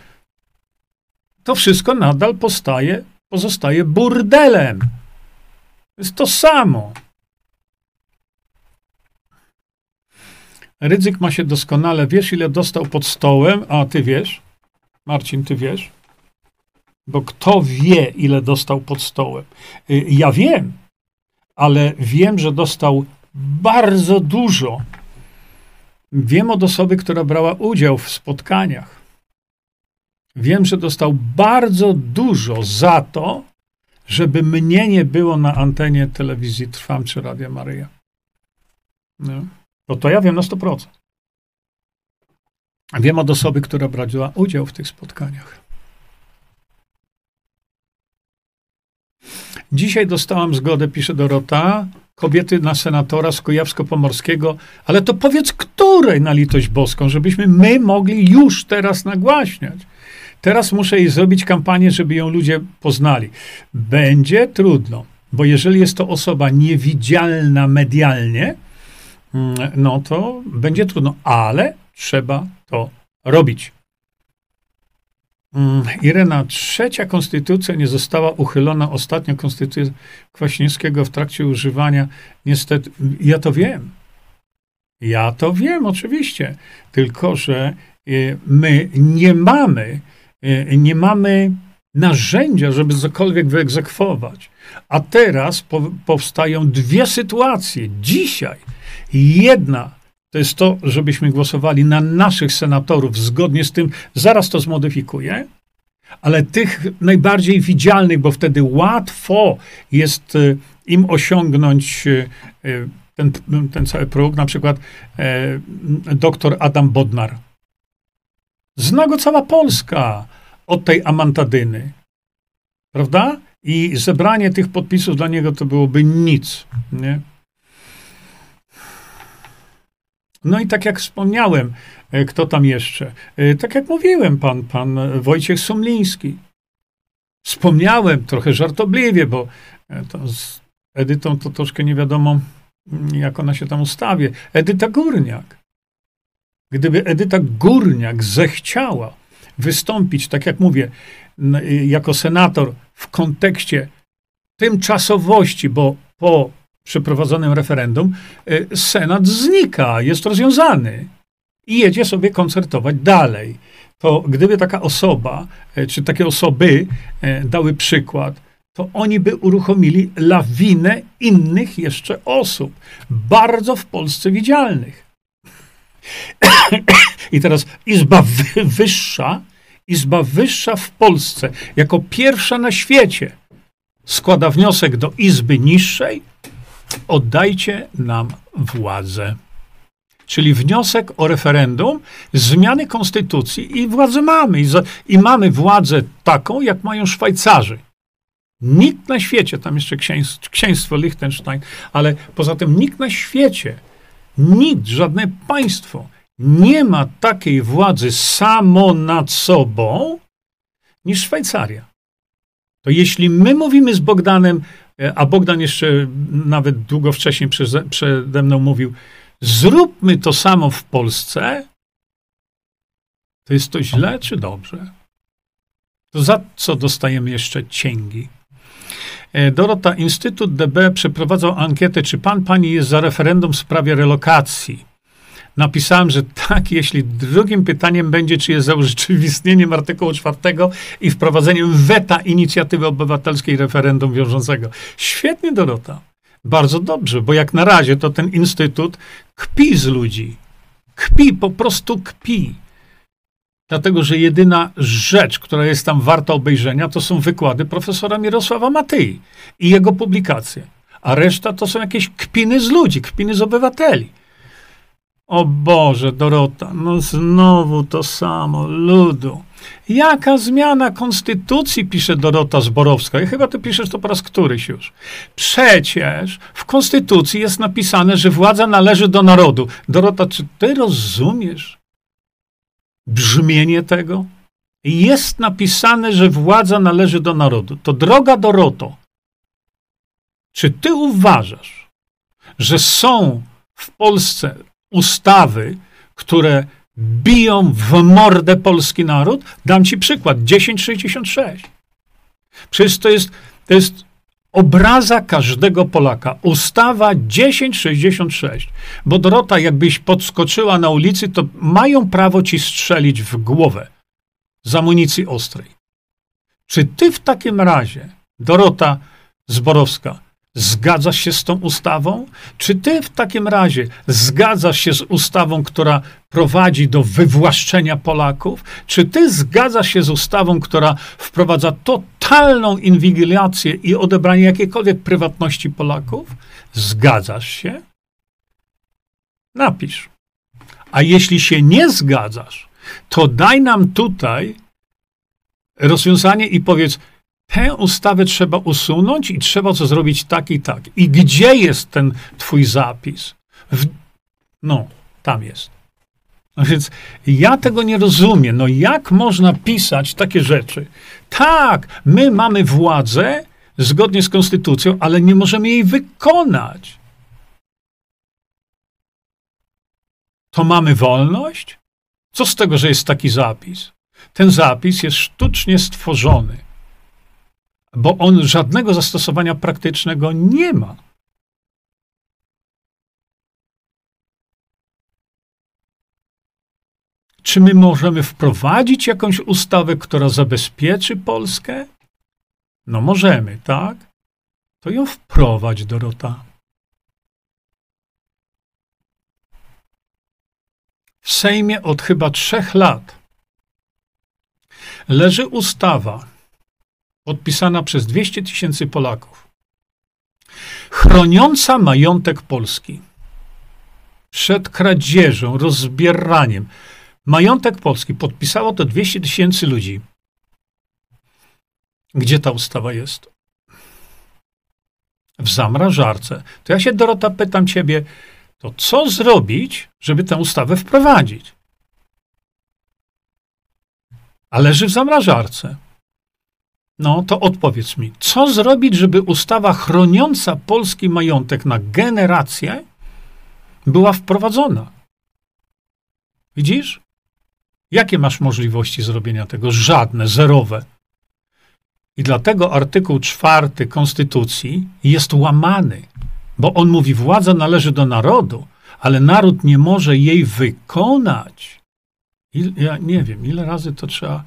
to wszystko nadal postaje, pozostaje burdelem. Jest to samo. Rydzyk ma się doskonale. Wiesz, ile dostał pod stołem? A ty wiesz? Marcin, ty wiesz? Bo kto wie, ile dostał pod stołem? Y, ja wiem, ale wiem, że dostał bardzo dużo. Wiem od osoby, która brała udział w spotkaniach. Wiem, że dostał bardzo dużo za to, żeby mnie nie było na antenie telewizji Trwam czy Radia Maryja. No. No to ja wiem na 100%. Wiem od osoby, która brała udział w tych spotkaniach. Dzisiaj dostałam zgodę, pisze Dorota, kobiety na senatora z Kujawsko-Pomorskiego, ale to powiedz której na litość boską, żebyśmy my mogli już teraz nagłaśniać. Teraz muszę jej zrobić kampanię, żeby ją ludzie poznali. Będzie trudno, bo jeżeli jest to osoba niewidzialna medialnie, no to będzie trudno, ale trzeba to robić. Mm, Irena, trzecia konstytucja nie została uchylona. Ostatnia konstytucja Kwaśniewskiego w trakcie używania. Niestety, ja to wiem. Ja to wiem, oczywiście. Tylko, że y, my nie mamy, y, nie mamy narzędzia, żeby cokolwiek wyegzekwować. A teraz po, powstają dwie sytuacje. Dzisiaj jedna to jest to, żebyśmy głosowali na naszych senatorów zgodnie z tym, zaraz to zmodyfikuję, ale tych najbardziej widzialnych, bo wtedy łatwo jest e, im osiągnąć e, e, ten, ten cały próg, na przykład doktor Adam Bodnar. Zna go cała Polska od tej amantadyny. Prawda? I zebranie tych podpisów dla niego to byłoby nic. Nie? No i tak jak wspomniałem, e, kto tam jeszcze? E, tak jak mówiłem, pan, pan Wojciech Sumliński. Wspomniałem trochę żartobliwie, bo e, z Edytą to troszkę nie wiadomo, mm, jak ona się tam ustawie. Edyta Górniak. Gdyby Edyta Górniak zechciała wystąpić, tak jak mówię, jako senator w kontekście tymczasowości, bo po przeprowadzonym referendum y, Senat znika, jest rozwiązany i jedzie sobie koncertować dalej. To gdyby taka osoba, y, czy takie osoby y, dały przykład, to oni by uruchomili lawinę innych jeszcze osób, bardzo w Polsce widzialnych. I teraz Izba Wyższa, Izba Wyższa w Polsce, jako pierwsza na świecie, składa wniosek do Izby Niższej, oddajcie nam władzę. Czyli wniosek o referendum, zmiany konstytucji i władzę mamy. I, za, I, mamy władzę taką, jak mają Szwajcarzy. Nikt na świecie, tam jeszcze księstwo, Liechtenstein, ale poza tym nikt na świecie, nikt, żadne państwo nie ma takiej władzy samo nad sobą niż Szwajcaria. To jeśli my mówimy z Bogdanem, a Bogdan jeszcze nawet długo wcześniej przede mną mówił, zróbmy to samo w Polsce, to jest to źle czy dobrze? To za co dostajemy jeszcze cięgi? E, Dorota, Instytut DB przeprowadzał ankietę, czy pan, pani jest za referendum w sprawie relokacji napisałem, że tak, jeśli drugim pytaniem będzie, czy jest za urzeczywistnieniem artykułu czwartego i wprowadzeniem weta inicjatywy obywatelskiej referendum wiążącego. Świetnie, Dorota. Bardzo dobrze, bo jak na razie to ten instytut kpi z ludzi. Kpi, po prostu kpi. Dlatego, że jedyna rzecz, która jest tam warta obejrzenia, to są wykłady profesora Mirosława Matyi i jego publikacje. A reszta to są jakieś kpiny z ludzi, kpiny z obywateli. O Boże, Dorota, no znowu to samo, ludu. Jaka zmiana konstytucji, pisze Dorota Zborowska. I chyba ty piszesz to po raz któryś już. Przecież w konstytucji jest napisane, że władza należy do narodu. Dorota, czy ty rozumiesz brzmienie tego? Jest napisane, że władza należy do narodu. To droga Doroto, czy ty uważasz, że są w Polsce ustawy, które biją w mordę polski naród? Dam ci przykład. 1066. Przecież to jest, to jest obraza każdego Polaka. Ustawa 1066. Bo Dorota, jakbyś podskoczyła na ulicy, to mają prawo ci strzelić w głowę z amunicji ostrej. Czy ty w takim razie, Dorota Zborowska, Zgadzasz się z tą ustawą? Czy ty w takim razie zgadzasz się z ustawą, która prowadzi do wywłaszczenia Polaków? Czy ty zgadzasz się z ustawą, która wprowadza totalną inwigilację i odebranie jakiejkolwiek prywatności Polaków? Zgadzasz się? Napisz. A jeśli się nie zgadzasz, to daj nam tutaj rozwiązanie i powiedz, tę ustawę trzeba usunąć i trzeba co zrobić tak i tak. I gdzie jest ten twój zapis? W, no, tam jest. No więc ja tego nie rozumiem. No jak można pisać takie rzeczy? Tak, my mamy władzę zgodnie z konstytucją, ale nie możemy jej wykonać. To mamy wolność? Co z tego, że jest taki zapis? Ten zapis jest sztucznie stworzony, bo on żadnego zastosowania praktycznego nie ma. Czy my możemy wprowadzić jakąś ustawę, która zabezpieczy Polskę? No możemy, tak? To ją wprowadź, Dorota. W Sejmie od chyba trzech lat leży ustawa podpisana przez 200 tysięcy Polaków, chroniąca majątek Polski przed kradzieżą, rozbieraniem. Majątek Polski podpisało to 200 tysięcy ludzi. Gdzie ta ustawa jest? W zamrażarce. To ja się, Dorota, pytam ciebie, to co zrobić, żeby tę ustawę wprowadzić? A leży w zamrażarce. No to odpowiedz mi, co zrobić, żeby ustawa chroniąca polski majątek na generację była wprowadzona? Widzisz? Jakie masz możliwości zrobienia tego? Żadne, zerowe. I dlatego artykuł czwarty Konstytucji jest łamany, bo on mówi, władza należy do narodu, ale naród nie może jej wykonać. Il, ja nie wiem, ile razy to trzeba.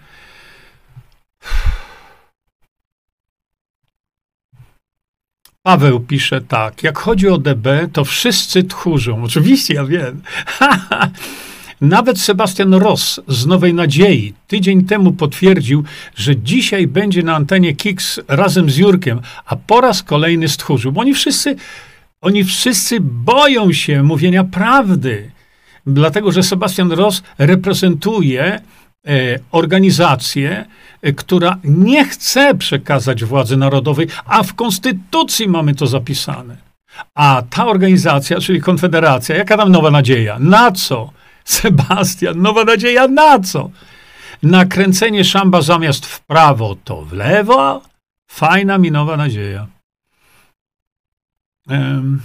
Paweł pisze tak, jak chodzi o DB, to wszyscy tchórzą. Oczywiście, ja wiem. Nawet Sebastian Ross z Nowej Nadziei tydzień temu potwierdził, że dzisiaj będzie na antenie Kiks razem z Jurkiem, a po raz kolejny stchórzył. Bo oni wszyscy, oni wszyscy boją się mówienia prawdy. Dlatego, że Sebastian Ross reprezentuje organizację, e, która nie chce przekazać władzy narodowej, a w konstytucji mamy to zapisane. A ta organizacja, czyli Konfederacja, jaka tam nowa nadzieja? Na co? Sebastian, nowa nadzieja na co? Nakręcenie szamba zamiast w prawo, to w lewo? Fajna mi nowa nadzieja. Um.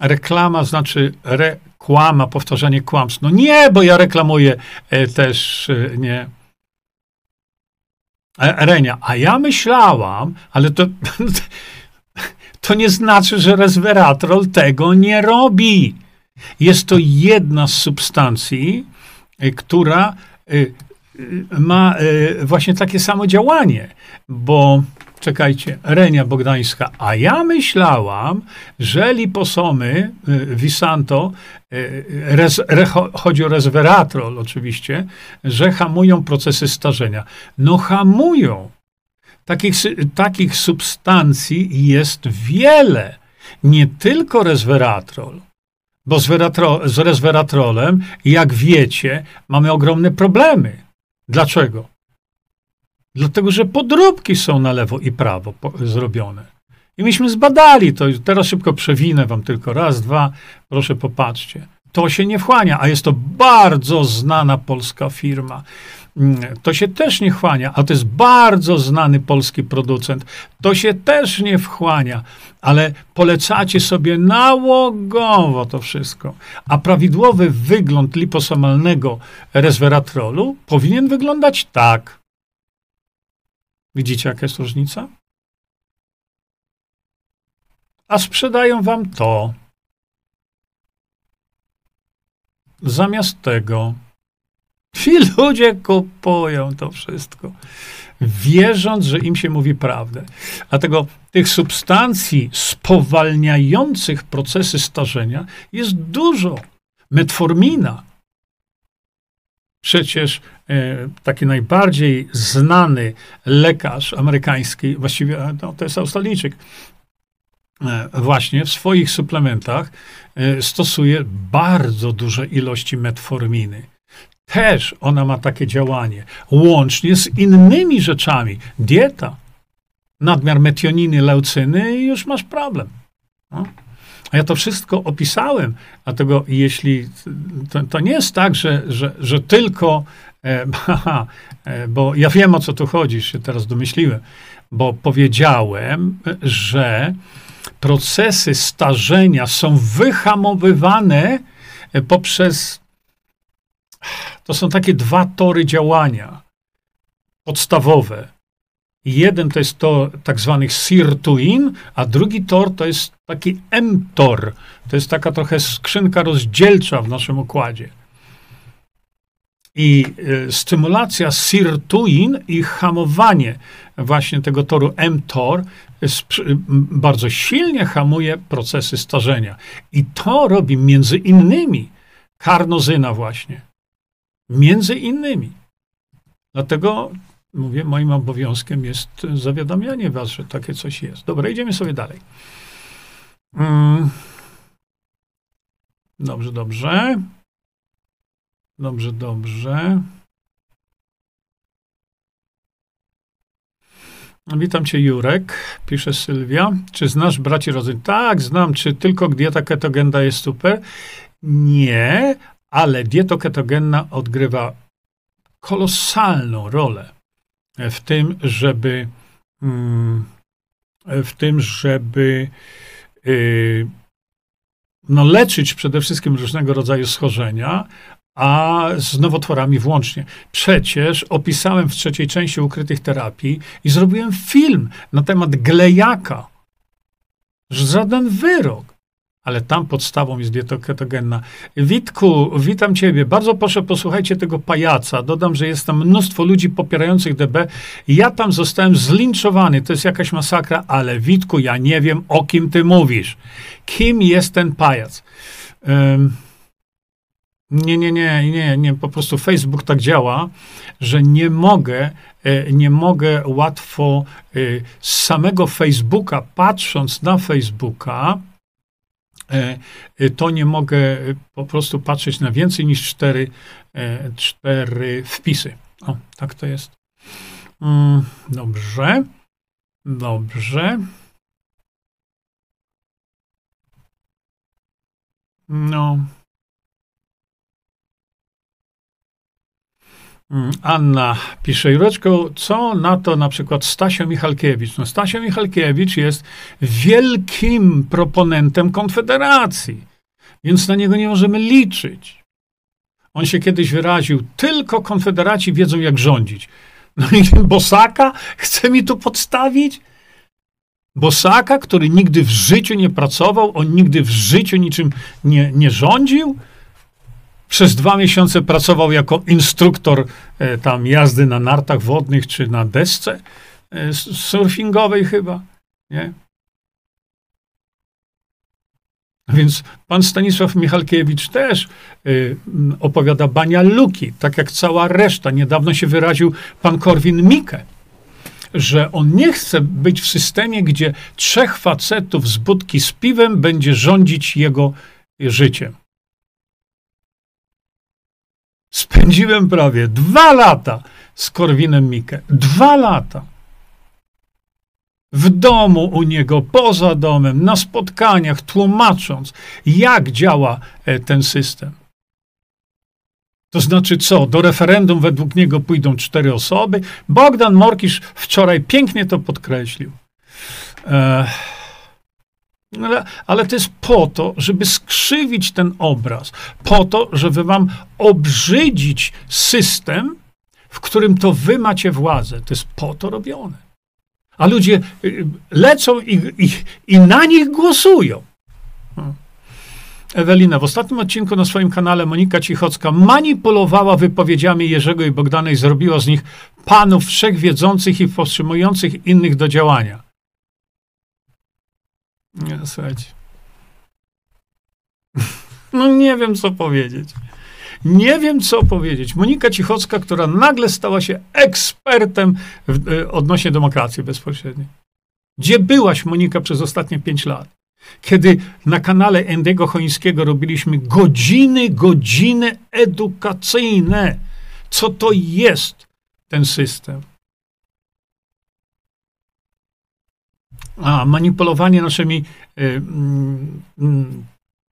Reklama znaczy rekłama, powtarzanie kłamstw. No nie, bo ja reklamuję e, też e, nie. E, Renia, a ja myślałam, ale to, to nie znaczy, że resveratrol tego nie robi. Jest to jedna z substancji, która ma właśnie takie samo działanie, bo czekajcie, Renia Bogdańska, a ja myślałam, że liposomy Visanto, res, re, chodzi o resveratrol oczywiście, że hamują procesy starzenia. No hamują, Takich, takich substancji jest wiele, nie tylko resveratrol. Bo z, z resveratrolem, jak wiecie, mamy ogromne problemy. Dlaczego? Dlatego, że podróbki są na lewo i prawo zrobione. I myśmy zbadali to. Teraz szybko przewinę wam tylko raz, dwa. Proszę popatrzcie. To się nie wchłania, a jest to bardzo znana polska firma. Mm, to się też nie wchłania, a to jest bardzo znany polski producent, to się też nie wchłania, ale polecacie sobie nałogowo to wszystko. A prawidłowy wygląd liposomalnego resveratrolu powinien wyglądać tak. Widzicie, jaka jest różnica? A sprzedają wam to. Zamiast tego Ci ludzie kupują to wszystko, wierząc, że im się mówi prawdę. Dlatego tych substancji spowalniających procesy starzenia jest dużo. Metformina. Przecież taki najbardziej znany lekarz amerykański, właściwie no, to jest Australijczyk, e, właśnie w swoich suplementach e, stosuje bardzo duże ilości metforminy też ona ma takie działanie, łącznie z innymi rzeczami. Dieta, nadmiar metioniny, leucyny i już masz problem. No. A ja to wszystko opisałem, dlatego jeśli to, to nie jest tak, że, że, że tylko, e, e, bo ja wiem o co tu chodzi, się teraz domyśliłem, bo powiedziałem, że procesy starzenia są wyhamowywane poprzez to są takie dwa tory działania podstawowe. Jeden to jest to tak zwany sirtuin, a drugi tor to jest taki mTOR. To jest taka trochę skrzynka rozdzielcza w naszym układzie. I y, stymulacja sirtuin i hamowanie właśnie tego toru mTOR bardzo silnie hamuje procesy starzenia. I to robi między innymi karnozyna właśnie. Między innymi. Dlatego mówię, moim obowiązkiem jest zawiadamianie was, że takie coś jest. Dobra, idziemy sobie dalej. Mm. Dobrze, dobrze. Dobrze, dobrze. Witam cię, Jurek, pisze Sylwia. Czy znasz braci rodzin? Tak, znam. Czy tylko dieta ketogenda jest super? Nie, ale dieta ketogenna odgrywa kolosalną rolę w tym, żeby mm, w tym, żeby y, no, leczyć przede wszystkim różnego rodzaju schorzenia, a z nowotworami włącznie. Przecież opisałem w trzeciej części ukrytych terapii i zrobiłem film na temat glejaka. Żaden wyrok ale tam podstawą jest dieta ketogenna. Witku, witam ciebie. Bardzo proszę, posłuchajcie tego pajaca. Dodam, że jest tam mnóstwo ludzi popierających DB. Ja tam zostałem zlinczowany. To jest jakaś masakra, ale Witku, ja nie wiem, o kim ty mówisz. Kim jest ten pajac? Um, nie, nie, nie, nie, nie. Po prostu Facebook tak działa, że nie mogę, e, nie mogę łatwo e, z samego Facebooka, patrząc na Facebooka, E, to nie mogę po prostu patrzeć na więcej niż cztery, cztery wpisy. O, tak to jest. Mm, dobrze. Dobrze. No. Anna pisze, Jureczko, co na to na przykład Stasio Michalkiewicz? No Stasio Michalkiewicz jest wielkim proponentem Konfederacji, więc na niego nie możemy liczyć. On się kiedyś wyraził, tylko Konfederaci wiedzą jak rządzić. No i Bosaka chce mi tu podstawić? Bosaka, który nigdy w życiu nie pracował, on nigdy w życiu niczym nie, nie rządził? Przez dwa miesiące pracował jako instruktor e, tam jazdy na nartach wodnych czy na desce e, surfingowej chyba, nie? Więc pan Stanisław Michalkiewicz też y, opowiada bania luki, tak jak cała reszta. Niedawno się wyraził pan Korwin-Mikke, że on nie chce być w systemie, gdzie trzech facetów z budki z piwem będzie rządzić jego życiem. Spędziłem prawie dwa lata z Korwinem Mikke. Dwa lata. W domu u niego, poza domem, na spotkaniach, tłumacząc, jak działa e, ten system. To znaczy co? Do referendum według niego pójdą cztery osoby. Bogdan Morkisz wczoraj pięknie to podkreślił. Ech. Ale, ale to jest po to, żeby skrzywić ten obraz, po to, żeby wam obrzydzić system, w którym to wy macie władzę. To jest po to robione. A ludzie y, lecą i, i, i na nich głosują. Hmm. Ewelina, w ostatnim odcinku na swoim kanale Monika Cichocka manipulowała wypowiedziami Jerzego i Bogdana i zrobiła z nich panów wszechwiedzących i powstrzymujących innych do działania. Nie, słuchajcie. No nie wiem, co powiedzieć. Nie wiem, co powiedzieć. Monika Cichocka, która nagle stała się ekspertem w, y, odnośnie demokracji bezpośredniej. Gdzie byłaś, Monika, przez ostatnie pięć lat? Kiedy na kanale Endego Chońskiego robiliśmy godziny, godziny edukacyjne. Co to jest ten system? A manipulowanie naszymi y, mm, mm,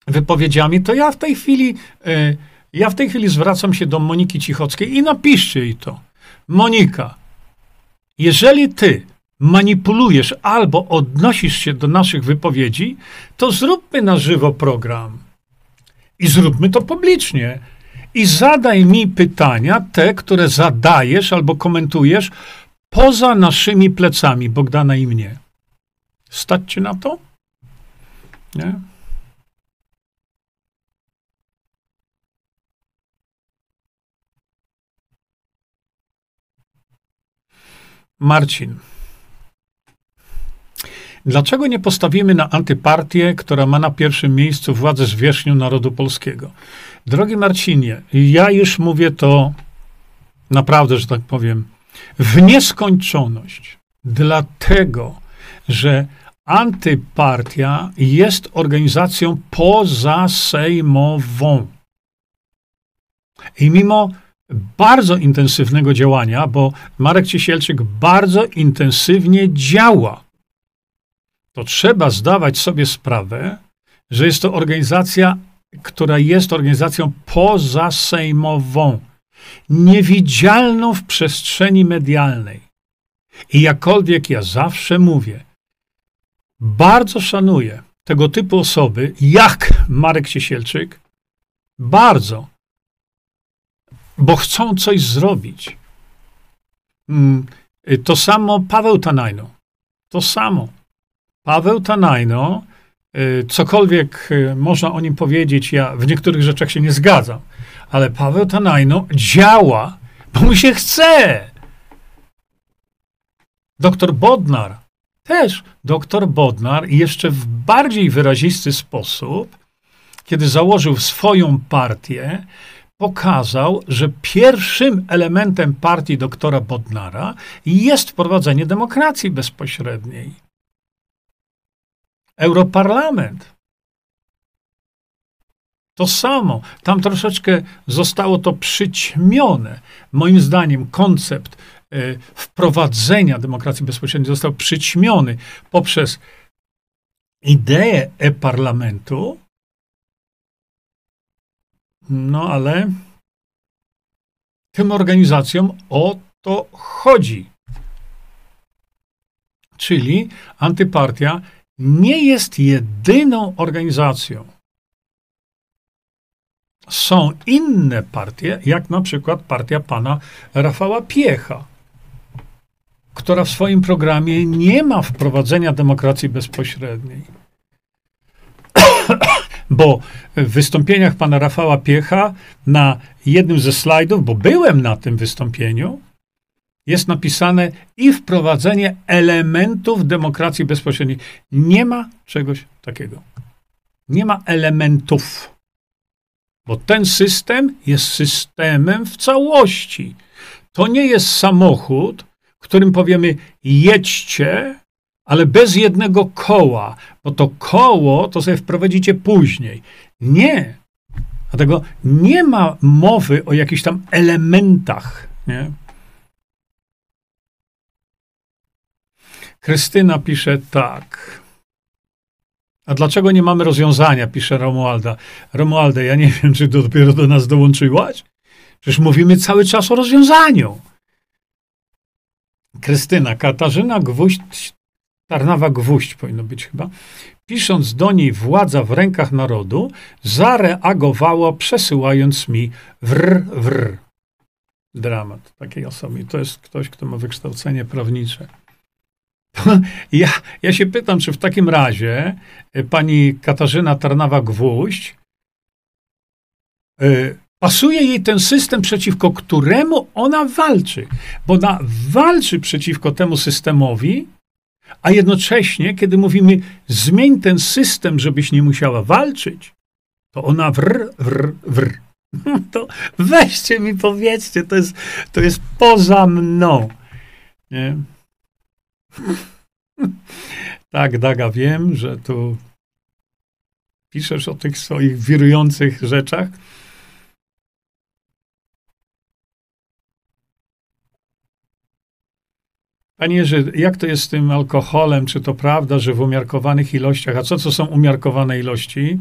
wypowiedziami, to ja w tej chwili, y, ja w tej chwili zwracam się do Moniki Cichockiej i napiszcie jej to. Monika, jeżeli ty manipulujesz albo odnosisz się do naszych wypowiedzi, to zróbmy na żywo program. I zróbmy to publicznie. i zadaj mi pytania, te, które zadajesz albo komentujesz poza naszymi plecami, Bogdana i mnie. Stać cię na to? Nie? Marcin. Dlaczego nie postawimy na antypartię, która ma na pierwszym miejscu władzę zwierzchnią narodu polskiego? Drogi Marcinie, ja już mówię to naprawdę, że tak powiem, w nieskończoność. Dlatego, że antypartia jest organizacją pozasejmową. I mimo bardzo intensywnego działania, bo Marek Ciesielczyk bardzo intensywnie działa, to trzeba zdawać sobie sprawę, że jest to organizacja, która jest organizacją pozasejmową, niewidzialną w przestrzeni medialnej. I jakkolwiek ja zawsze mówię, bardzo szanuję tego typu osoby, jak Marek Ciesielczyk, bardzo, bo chcą coś zrobić. Mm, to samo Paweł Tanajno. To samo. Paweł Tanajno, y, cokolwiek y, można o nim powiedzieć, ja w niektórych rzeczach się nie zgadzam, ale Paweł Tanajno działa, bo mu się chce. Doktor Bodnar, też doktor Bodnar, jeszcze w bardziej wyrazisty sposób, kiedy założył swoją partię, pokazał, że pierwszym elementem partii doktora Bodnara jest wprowadzenie demokracji bezpośredniej. Europarlament. To samo. Tam troszeczkę zostało to przyćmione. Moim zdaniem koncept wprowadzenia demokracji bezpośredniej został przyćmiony poprzez ideę e-parlamentu. No ale tym organizacjom o to chodzi. Czyli antypartia nie jest jedyną organizacją. Są inne partie, jak na przykład partia pana Rafała Piecha, która w swoim programie nie ma wprowadzenia demokracji bezpośredniej. bo w wystąpieniach pana Rafała Piecha na jednym ze slajdów, bo byłem na tym wystąpieniu, jest napisane i wprowadzenie elementów demokracji bezpośredniej. Nie ma czegoś takiego. Nie ma elementów. Bo ten system jest systemem w całości. To nie jest samochód, którym powiemy jedźcie, ale bez jednego koła, bo to koło to sobie wprowadzicie później. Nie. Dlatego nie ma mowy o jakichś tam elementach. Nie? Krystyna pisze tak. A dlaczego nie mamy rozwiązania? Pisze Romualda. Romualda, ja nie wiem, czy dopiero do nas dołączyłaś? Przecież mówimy cały czas o rozwiązaniu. Krystyna, Katarzyna Gwóźdź, Tarnawa Gwóźdź powinno być chyba, pisząc do niej władza w rękach narodu, zareagowała przesyłając mi wr, wr. Dramat takiej osoby. To jest ktoś, kto ma wykształcenie prawnicze. Ja, ja się pytam, czy w takim razie e, pani Katarzyna Tarnawa-Gwóźdź y, pasuje jej ten system, przeciwko któremu ona walczy, bo ona walczy przeciwko temu systemowi, a jednocześnie, kiedy mówimy zmień ten system, żebyś nie musiała walczyć, to ona wr, wr, wr. To weźcie mi, powiedzcie, to jest, to jest poza mną. Nie? tak, Daga, wiem, że tu piszesz o tych swoich wirujących rzeczach. Panie Jerzy, jak to jest z tym alkoholem? Czy to prawda, że w umiarkowanych ilościach, a co to są umiarkowane ilości?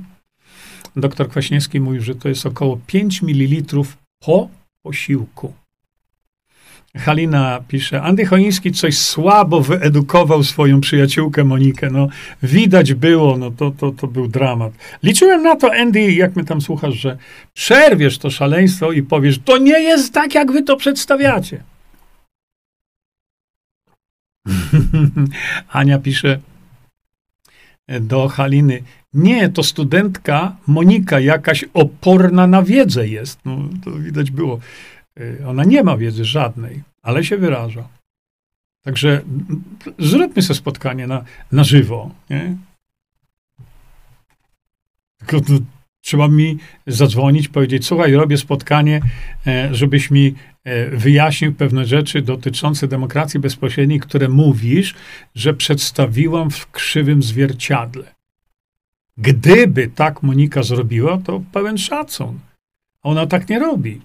Doktor Kwaśniewski mówił, że to jest około 5 ml po posiłku. Halina pisze, Andy Choliński coś słabo wyedukował swoją przyjaciółkę Monikę. No, widać było, no to, to, to był dramat. Liczyłem na to, Andy, jak my tam słuchasz, że przerwiesz to szaleństwo i powiesz, to nie jest tak, jak wy to przedstawiacie. Ania pisze do Haliny, nie, to studentka Monika jakaś oporna na wiedzę jest. No, to widać było. Y, ona nie ma wiedzy żadnej, ale się wyraża. Także zróbmy sobie spotkanie na, na żywo. Nie? Tylko to, trzeba mi zadzwonić, powiedzieć: Słuchaj, robię spotkanie, e, żebyś mi e, wyjaśnił pewne rzeczy dotyczące demokracji bezpośredniej, które mówisz, że przedstawiłam w krzywym zwierciadle. Gdyby tak Monika zrobiła, to pełen szacun. Ona tak nie robi.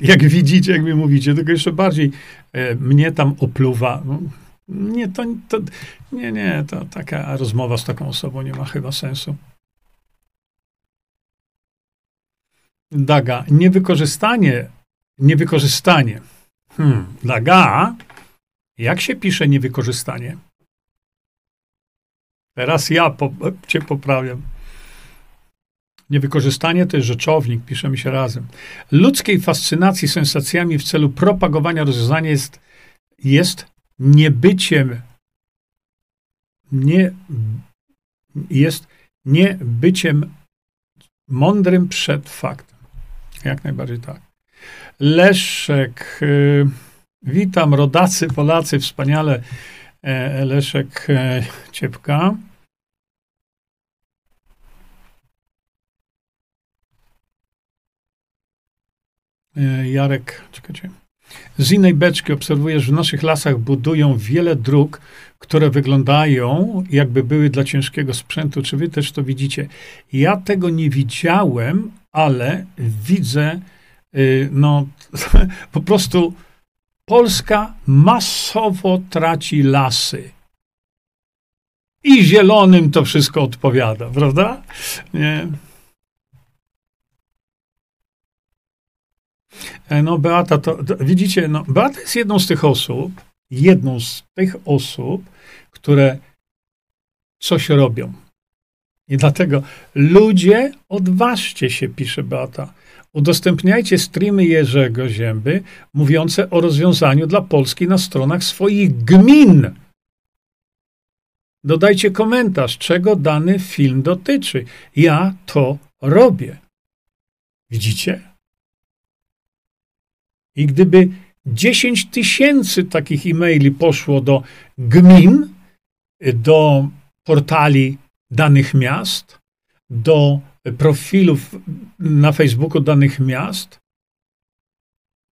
Jak widzicie, jak mi mówicie, tylko jeszcze bardziej e, mnie tam opluwa. No, nie, to, to, nie, nie, to taka rozmowa z taką osobą nie ma chyba sensu. Daga, niewykorzystanie, niewykorzystanie. Hmm, Daga, jak się pisze niewykorzystanie? Teraz ja po, cię poprawiam. Niewykorzystanie to jest rzeczownik, piszemy się razem. Ludzkiej fascynacji sensacjami w celu propagowania rozwiązania jest, jest niebyciem, nie, jest niebyciem mądrym przed faktem. Jak najbardziej tak. Leszek, y, witam, rodacy, Polacy, wspaniale. E, Leszek e, Ciepka. E, Jarek, czekajcie. Z innej beczki obserwujesz, że w naszych lasach budują wiele dróg, które wyglądają jakby były dla ciężkiego sprzętu. Czy wy też to widzicie? Ja tego nie widziałem, ale widzę, y, no po prostu Polska masowo traci lasy. I zielonym to wszystko odpowiada, prawda? Nie. E, no, Beata, to, to, widzicie, no, Beata jest jedną z tych osób, jedną z tych osób, które coś robią. I dlatego ludzie, odważcie się, pisze Beata. Udostępniajcie streamy Jerzego Zięby mówiące o rozwiązaniu dla Polski na stronach swoich gmin. Dodajcie komentarz, czego dany film dotyczy. Ja to robię. Widzicie? I gdyby 10 tysięcy takich e-maili poszło do gmin, do portali danych miast, do profilów na Facebooku danych miast,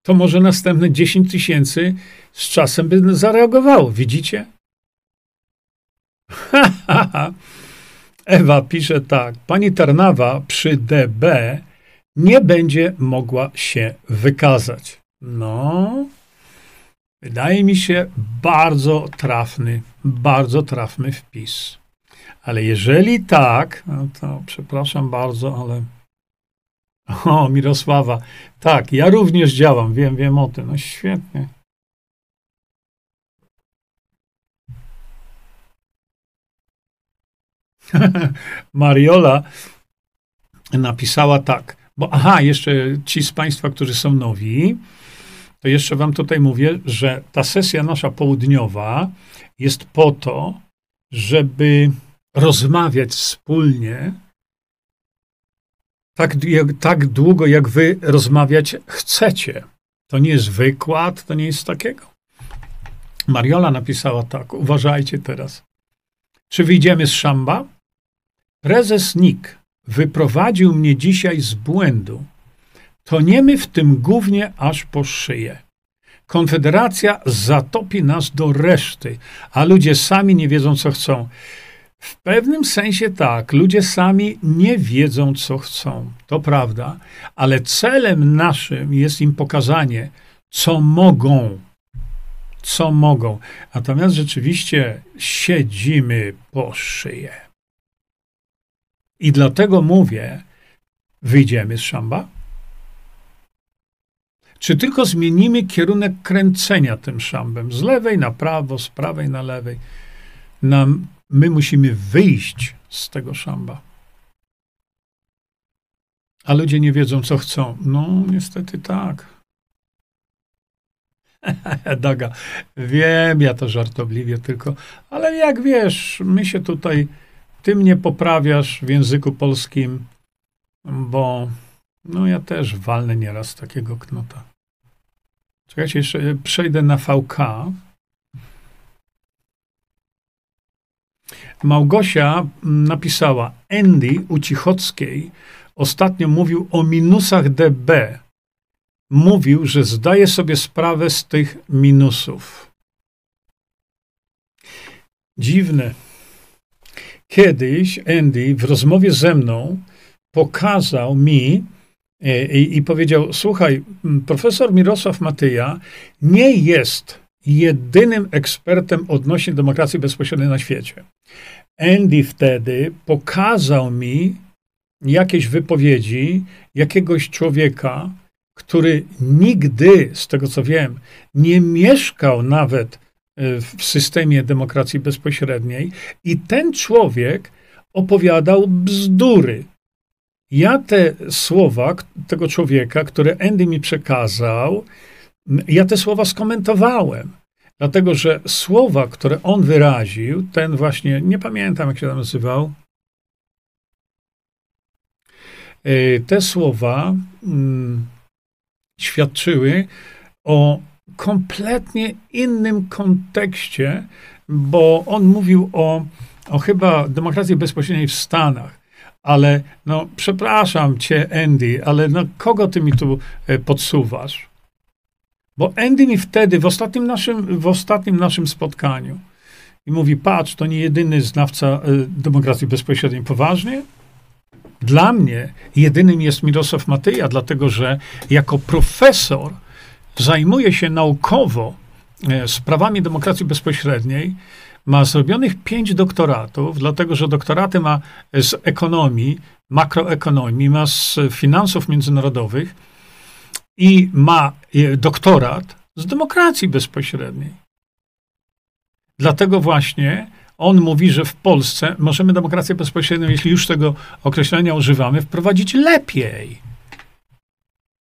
to może następne 10 tysięcy z czasem by zareagowało. Widzicie? Ewa pisze tak. Pani Tarnawa przy DB nie będzie mogła się wykazać. No, wydaje mi się bardzo trafny, bardzo trafny wpis. Ale jeżeli tak, no to przepraszam bardzo, ale. O, Mirosława. Tak, ja również działam, wiem, wiem o tym. No świetnie. Mariola napisała tak, bo aha, jeszcze ci z Państwa, którzy są nowi, to jeszcze Wam tutaj mówię, że ta sesja nasza południowa jest po to, żeby rozmawiać wspólnie tak, jak, tak długo, jak wy rozmawiać chcecie. To nie jest wykład, to nie jest takiego. Mariola napisała tak, uważajcie teraz. Czy wyjdziemy z szamba? Prezes NIK wyprowadził mnie dzisiaj z błędu. Toniemy w tym głównie aż po szyję. Konfederacja zatopi nas do reszty, a ludzie sami nie wiedzą, co chcą. W pewnym sensie tak, ludzie sami nie wiedzą, co chcą. To prawda, ale celem naszym jest im pokazanie, co mogą. Co mogą. Natomiast rzeczywiście siedzimy po szyję. I dlatego mówię, wyjdziemy z szamba. Czy tylko zmienimy kierunek kręcenia tym szambem z lewej na prawo, z prawej na lewej. Nam, my musimy wyjść z tego szamba. A ludzie nie wiedzą, co chcą. No, niestety tak. Daga, wiem, ja to żartobliwie tylko, ale jak wiesz, my się tutaj, ty mnie poprawiasz w języku polskim, bo no ja też walnę nieraz takiego knota. Czekajcie, jeszcze przejdę na VK. Małgosia napisała, Andy u Cichockiej ostatnio mówił o minusach DB. Mówił, że zdaje sobie sprawę z tych minusów. Dziwne. Kiedyś Andy w rozmowie ze mną pokazał mi e, i, i powiedział: Słuchaj, profesor Mirosław Matyja nie jest jedynym ekspertem odnośnie demokracji bezpośredniej na świecie. Andy wtedy pokazał mi jakieś wypowiedzi jakiegoś człowieka, który nigdy, z tego co wiem, nie mieszkał nawet e, w systemie demokracji bezpośredniej, i ten człowiek opowiadał bzdury. Ja te słowa tego człowieka, które Andy mi przekazał, ja te słowa skomentowałem. Dlatego, że słowa, które on wyraził, ten właśnie, nie pamiętam jak się nazywał, e, te słowa mm, świadczyły o kompletnie innym kontekście, bo on mówił o, o chyba demokracji bezpośredniej w Stanach. Ale no, przepraszam cię, Andy, ale no, kogo ty mi tu e, podsuwasz? Bo Andy mi wtedy, w ostatnim naszym, w ostatnim naszym spotkaniu, i mówi: Patrz, to nie jedyny znawca e, demokracji bezpośredniej. Poważnie? Dla mnie jedynym jest Mirosław Matyja, dlatego że jako profesor zajmuje się naukowo e, sprawami demokracji bezpośredniej. Ma zrobionych pięć doktoratów, dlatego że doktoraty ma z ekonomii, makroekonomii, ma z finansów międzynarodowych i ma e, doktorat z demokracji bezpośredniej. Dlatego właśnie on mówi, że w Polsce możemy demokrację bezpośrednią, jeśli już tego określenia używamy, wprowadzić lepiej.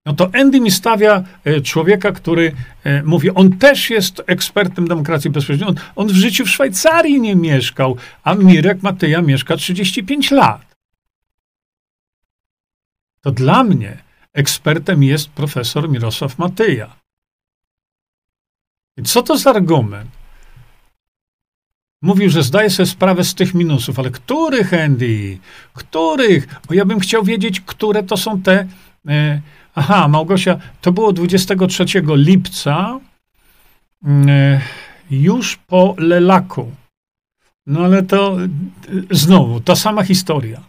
No to Andy mi stawia e, człowieka, który e, mówi, on też jest ekspertem demokracji bezpośredniej. On, on w życiu w Szwajcarii nie mieszkał, a Mirek Matyja mieszka 35 lat. To dla mnie ekspertem jest profesor Mirosław Matyja. I co to za argument? Mówił, że zdaje sobie sprawę z tych minusów, ale których, Andy? Których? Bo ja bym chciał wiedzieć, które to są te. E, aha, Małgosia, to było 23 lipca, e, już po Lelaku. No ale to e, znowu ta sama historia.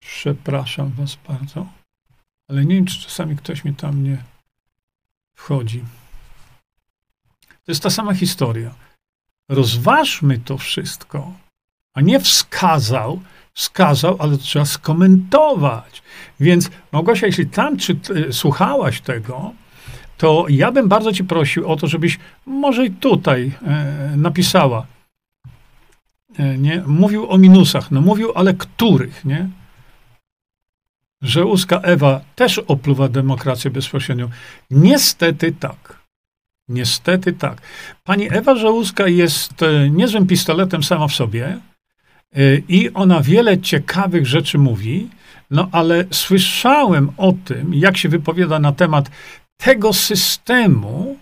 Przepraszam Was bardzo, ale nie wiem, czy czasami ktoś mi tam nie wchodzi. To jest ta sama historia. Rozważmy to wszystko, a nie wskazał, wskazał, ale to trzeba skomentować. Więc Małgosia, jeśli tam czy, słuchałaś tego, to ja bym bardzo ci prosił o to, żebyś może tutaj e, napisała. E, nie? Mówił o minusach. No mówił, ale których, nie? Że Uska Ewa też opluwa demokrację bezpośrednią. Niestety tak. Niestety tak. Pani Ewa Żałuska jest e, niezłym pistoletem sama w sobie e, i ona wiele ciekawych rzeczy mówi, no ale słyszałem o tym, jak się wypowiada na temat tego systemu,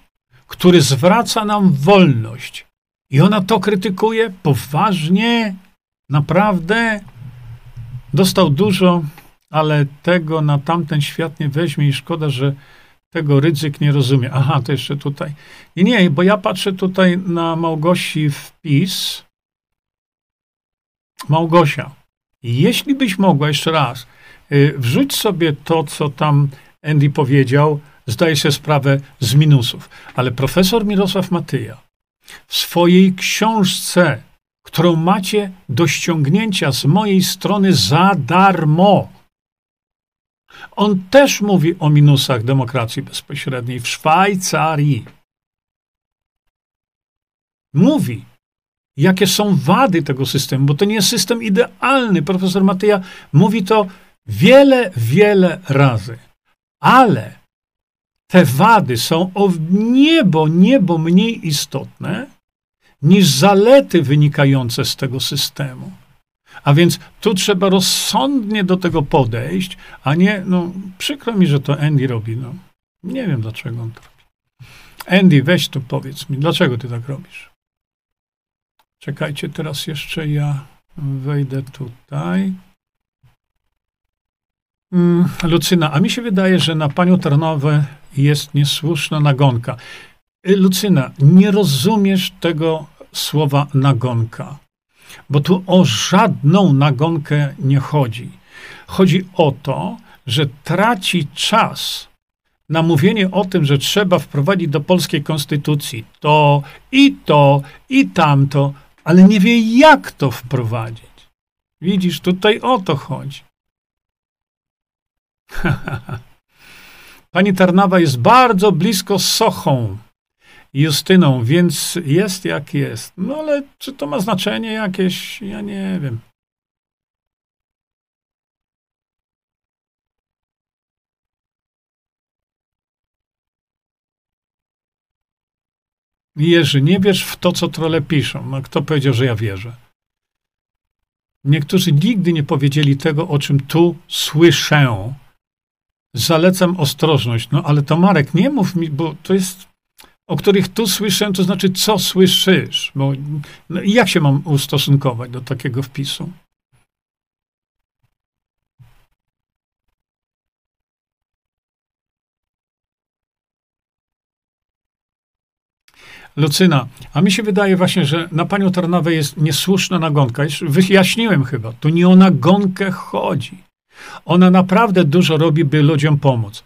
który zwraca nam wolność. I ona to krytykuje poważnie, naprawdę. Dostał dużo, ale tego na tamten świat nie weźmie i szkoda, że tego ryzyk nie rozumie. Aha, to jeszcze tutaj. Nie, nie, bo ja patrzę tutaj na Małgosi wpis. Małgosia, jeśli byś mogła jeszcze raz, yy, wrzuć sobie to, co tam Andy powiedział, zdaje się sprawę z minusów. Ale profesor Mirosław Matyja w swojej książce, którą macie do ściągnięcia z mojej strony za darmo, On też mówi o minusach demokracji bezpośredniej w Szwajcarii. Mówi, jakie są wady tego systemu, bo to nie jest system idealny. Profesor Matyja mówi to wiele, wiele razy. Ale te wady są o niebo, niebo mniej istotne niż zalety wynikające z tego systemu. A więc tu trzeba rozsądnie do tego podejść, a nie, no przykro mi, że to Andy robi, no. Nie wiem, dlaczego on to robi. Andy, weź tu powiedz mi, dlaczego ty tak robisz? Czekajcie, teraz jeszcze ja wejdę tutaj. Mm, Lucyna, a mi się wydaje, że na panią Tarnowę jest niesłuszna nagonka. Y, Lucyna, nie rozumiesz tego słowa nagonka, bo tu o żadną nagonkę nie chodzi. Chodzi o to, że traci czas na mówienie o tym, że trzeba wprowadzić do polskiej konstytucji to i to i tamto, ale nie wie, jak to wprowadzić. Widzisz, tutaj o to chodzi. Pani Tarnawa jest bardzo blisko Sochą Justyną, więc jest jak jest. No ale czy to ma znaczenie jakieś? Ja nie wiem. Jerzy, nie wierz w to, co trole piszą. No, kto powiedział, że ja wierzę? Niektórzy nigdy nie powiedzieli tego, o czym tu słyszę. Zalecam ostrożność. No ale to Marek, nie mów mi, bo to jest, o których tu słyszę, to znaczy, co słyszysz? Bo no, jak się mam ustosunkować do takiego wpisu? Lucyna, a mi się wydaje właśnie, że na panią Tarnawę jest niesłuszna nagonka. Już wyjaśniłem chyba, tu nie o nagonkę chodzi. Ona naprawdę dużo robi, by ludziom pomóc.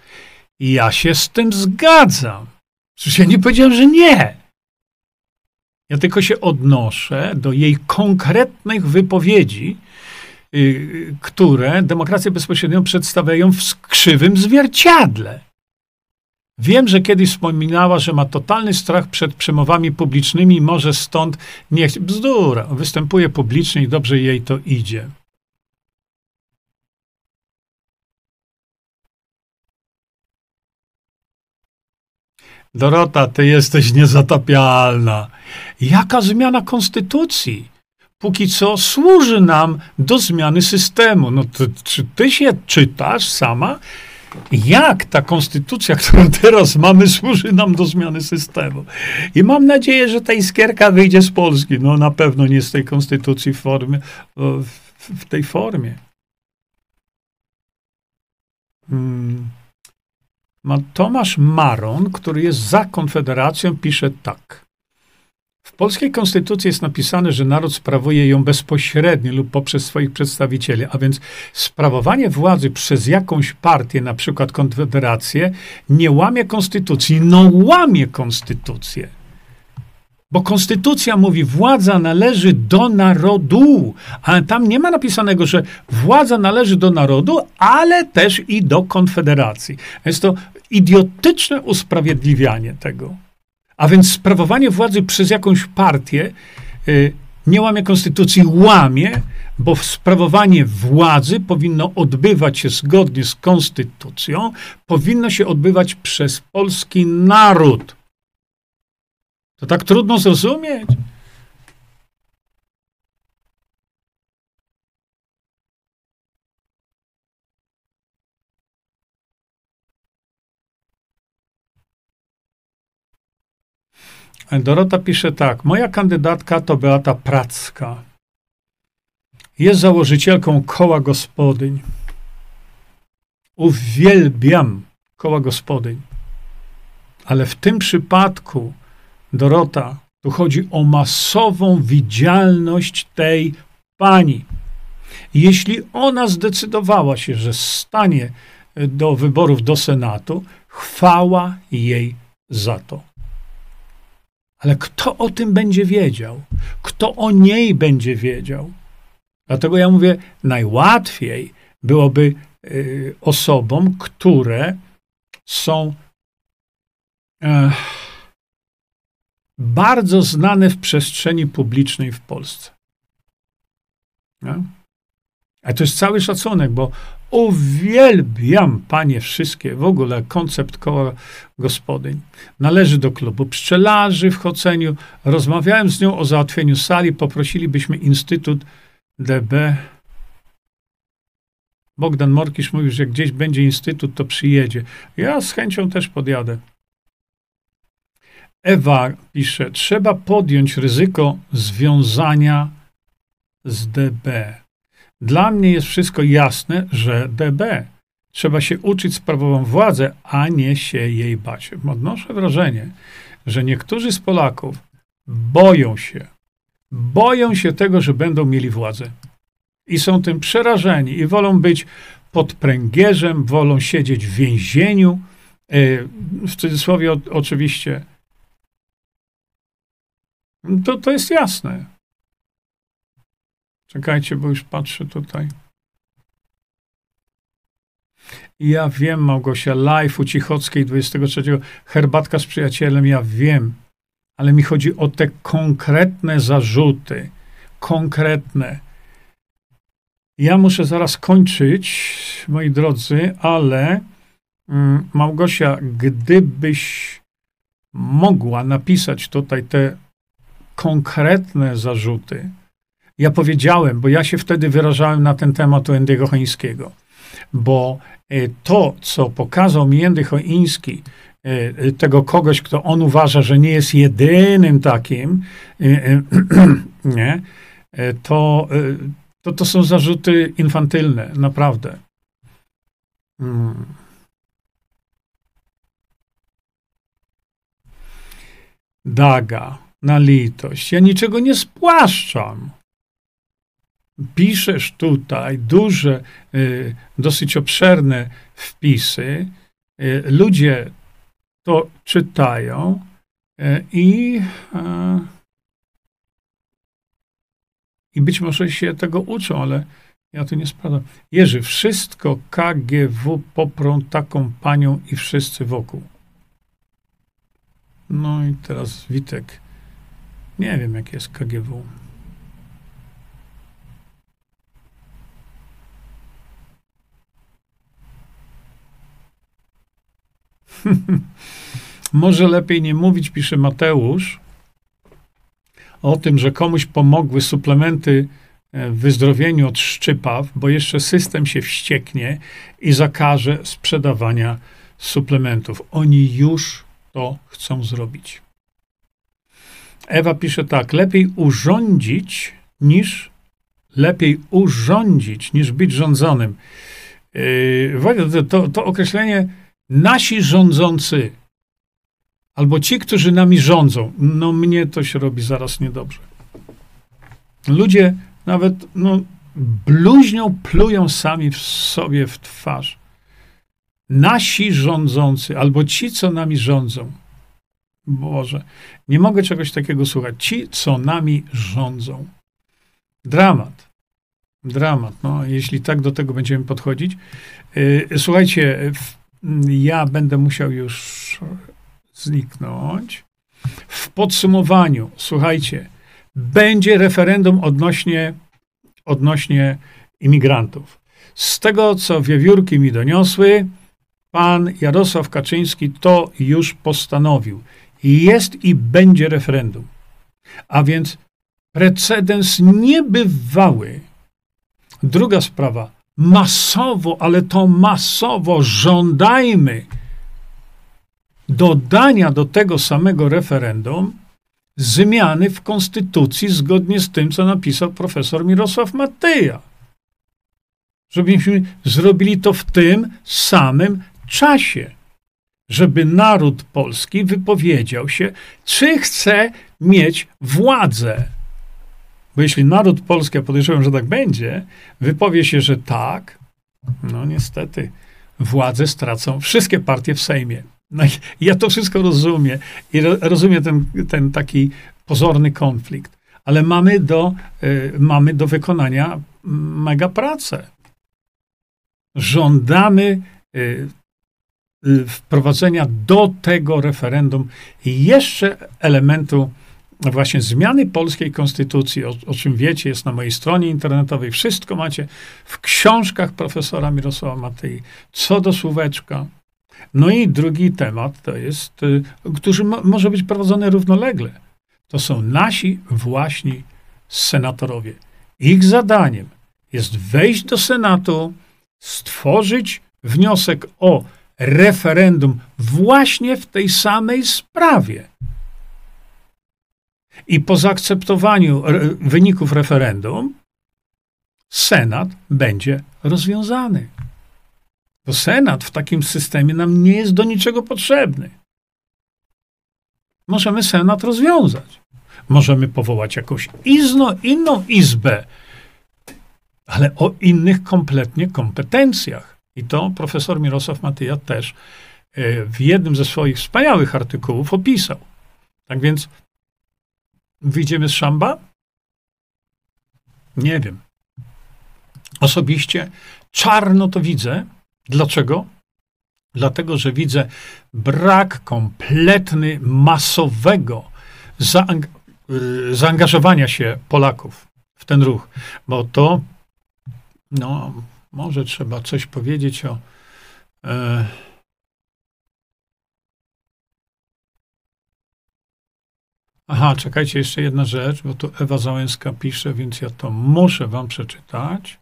I ja się z tym zgadzam. Przecież ja nie powiedziałem, że nie. Ja tylko się odnoszę do jej konkretnych wypowiedzi, yy, które demokrację bezpośrednią przedstawiają w krzywym zwierciadle. Wiem, że kiedyś wspominała, że ma totalny strach przed przemowami publicznymi może stąd nie chce. Bzdura. Występuje publicznie i dobrze jej to idzie. Dorota, ty jesteś niezatapialna. Jaka zmiana konstytucji? Póki co służy nam do zmiany systemu. No czy ty się czytasz sama? Jak ta konstytucja, którą teraz mamy, służy nam do zmiany systemu. I mam nadzieję, że ta iskierka wyjdzie z Polski. No na pewno nie z tej konstytucji w, formie, w tej formie. Hmm. Tomasz Maron, który jest za Konfederacją, pisze tak. W polskiej konstytucji jest napisane, że naród sprawuje ją bezpośrednio lub poprzez swoich przedstawicieli, a więc sprawowanie władzy przez jakąś partię, na przykład Konfederację, nie łamie konstytucji. No łamie konstytucję. Bo konstytucja mówi, władza należy do narodu, a tam nie ma napisanego, że władza należy do narodu, ale też i do konfederacji. Jest to idiotyczne usprawiedliwianie tego. A więc sprawowanie władzy przez jakąś partię y, nie łamie konstytucji, łamie, bo sprawowanie władzy powinno odbywać się zgodnie z konstytucją, powinno się odbywać przez polski naród. To tak trudno zrozumieć. Dorota pisze tak. Moja kandydatka to Beata Pracka. Jest założycielką koła gospodyń. Uwielbiam koła gospodyń. Ale w tym przypadku, Dorota, tu chodzi o masową widzialność tej pani. Jeśli ona zdecydowała się, że stanie do wyborów do Senatu, chwała jej za to. Ale kto o tym będzie wiedział? Kto o niej będzie wiedział? Dlatego ja mówię, najłatwiej byłoby y, osobom, które są e, bardzo znane w przestrzeni publicznej w Polsce. No? A to jest cały szacunek, bo uwielbiam, panie, wszystkie, w ogóle koncept koła gospodyń. Należy do klubu pszczelarzy w Choceniu. Rozmawiałem z nią o załatwieniu sali, poprosilibyśmy Instytut DB. Bogdan Morkisz mówił, że gdzieś będzie instytut, to przyjedzie. Ja z chęcią też podjadę. Ewa pisze, trzeba podjąć ryzyko związania z DB. Dla mnie jest wszystko jasne, że DB trzeba się uczyć sprawową władzę, a nie się jej bać. Odnoszę wrażenie, że niektórzy z Polaków boją się, boją się tego, że będą mieli władzę. I są tym przerażeni i wolą być pod pręgierzem, wolą siedzieć w więzieniu. E, w cudzysłowie oczywiście. To, to jest jasne. Czekajcie, bo już patrzę tutaj. Ja wiem, Małgosia, live u Cichockiej 23. Herbatka z przyjacielem, ja wiem. Ale mi chodzi o te konkretne zarzuty. Konkretne. Ja muszę zaraz kończyć, moi drodzy, ale mm, Małgosia, gdybyś mogła napisać tutaj te konkretne zarzuty, ja powiedziałem, bo ja się wtedy wyrażałem na ten temat u Endyego Chońskiego, bo e, to, co pokazał mi Endy Choiński, e, e, tego kogoś, kto on uważa, że nie jest jedynym takim, nie, to, to, to są zarzuty infantylne, naprawdę. Hmm. Daga, na litość. Ja niczego nie spłaszczam piszesz tutaj duże, y, dosyć obszerne wpisy, y, ludzie to czytają y, i, i być może się tego uczą, ale ja tu nie sprawdzam. Jerzy, wszystko KGW poprą taką panią i wszyscy wokół. No i teraz Witek. Nie wiem, jak jest KGW. Może lepiej nie mówić, pisze Mateusz, o tym, że komuś pomogły suplementy e, w wyzdrowieniu od szczypaw, bo jeszcze system się wścieknie i zakaże sprzedawania suplementów. Oni już to chcą zrobić. Ewa pisze tak: lepiej urządzić niż lepiej urządzić niż być rządzonym. Yy, to, to określenie nasi rządzący, albo ci, którzy nami rządzą, no mnie to się robi zaraz niedobrze. Ludzie nawet, no, bluźnią, plują sami w sobie w twarz. Nasi rządzący, albo ci, co nami rządzą. Boże, nie mogę czegoś takiego słuchać. Ci, co nami rządzą. Dramat. Dramat. No, jeśli tak do tego będziemy podchodzić. Y, słuchajcie, w ja będę musiał już zniknąć. W podsumowaniu, słuchajcie, będzie referendum odnośnie, odnośnie imigrantów. Z tego, co wiewiórki mi doniosły, pan Jarosław Kaczyński to już postanowił. Jest i będzie referendum. A więc precedens niebywały. Druga sprawa masowo, ale to masowo żądajmy dodania do tego samego referendum zmiany w konstytucji zgodnie z tym, co napisał profesor Mirosław Matyja. Żebyśmy zrobili to w tym samym czasie, żeby naród polski wypowiedział się, czy chce mieć władzę bo jeśli naród polski, a podejrzewam, że tak będzie, wypowie się, że tak, no niestety władzę stracą wszystkie partie w Sejmie. No ja to wszystko rozumiem i ro, rozumiem ten, ten taki pozorny konflikt, ale mamy do, y, mamy do wykonania mega pracę. żądamy y, y, wprowadzenia do tego referendum jeszcze elementu właśnie zmiany polskiej konstytucji, o, o, czym wiecie, jest na mojej stronie internetowej. Wszystko macie w książkach profesora Mirosława Matei, co do słóweczka. No i drugi temat to jest, y, który mo, może być prowadzony równolegle. To są nasi właśnie senatorowie. Ich zadaniem jest wejść do Senatu, stworzyć wniosek o referendum właśnie w tej samej sprawie. I po zaakceptowaniu wyników referendum, Senat będzie rozwiązany. Bo Senat w takim systemie nam nie jest do niczego potrzebny. Możemy Senat rozwiązać. Możemy powołać jakąś izno, inną izbę, ale o innych kompletnie kompetencjach. I to profesor Mirosław Matyja też e, w jednym ze swoich wspaniałych artykułów opisał. Tak więc wyjdziemy z szamba? Nie wiem. Osobiście czarno to widzę. Dlaczego? Dlatego, że widzę brak kompletny, masowego zaang zaangażowania się Polaków w ten ruch, bo to, no, może trzeba coś powiedzieć o. E, Aha, czekajcie, jeszcze jedna rzecz, bo tu Ewa Załęska pisze, więc ja to muszę wam przeczytać.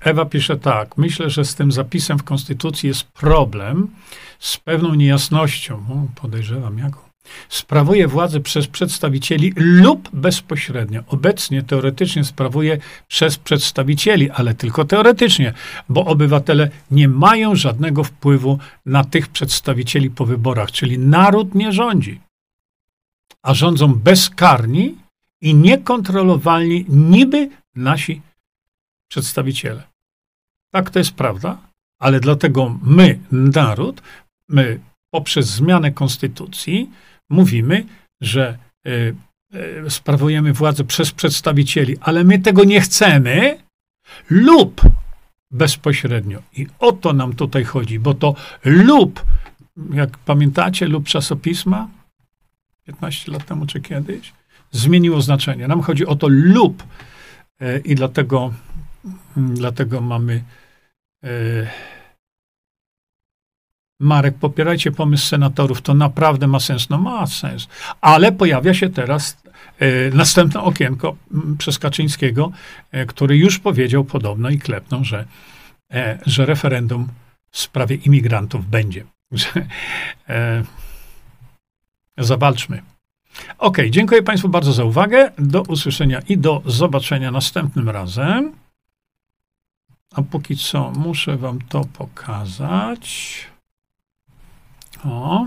Ewa pisze tak. Myślę, że z tym zapisem w Konstytucji jest problem z pewną niejasnością. O, podejrzewam jaką sprawuje władzę przez przedstawicieli lub bezpośrednio. Obecnie teoretycznie sprawuje przez przedstawicieli, ale tylko teoretycznie, bo obywatele nie mają żadnego wpływu na tych przedstawicieli po wyborach, czyli naród nie rządzi, a rządzą bezkarni i niekontrolowalni niby nasi przedstawiciele. Tak to jest prawda, ale dlatego my, naród, my poprzez zmianę konstytucji, mówimy, że y, y, sprawujemy władzę przez przedstawicieli, ale my tego nie chcemy, lub bezpośrednio. I o to nam tutaj chodzi, bo to lub, jak pamiętacie, lub czasopisma 15 lat temu czy kiedyś, zmieniło znaczenie. Nam chodzi o to lub y, i dlatego, dlatego mamy Marek, popierajcie pomysł senatorów, to naprawdę ma sens. No ma sens. Ale pojawia się teraz e, następne okienko m, przez Kaczyńskiego, e, który już powiedział podobno i klepnął, że, e, że referendum w sprawie imigrantów będzie. zawalczmy. Ok, dziękuję Państwu bardzo za uwagę. Do usłyszenia i do zobaczenia następnym razem. A póki co muszę Wam to pokazać. O.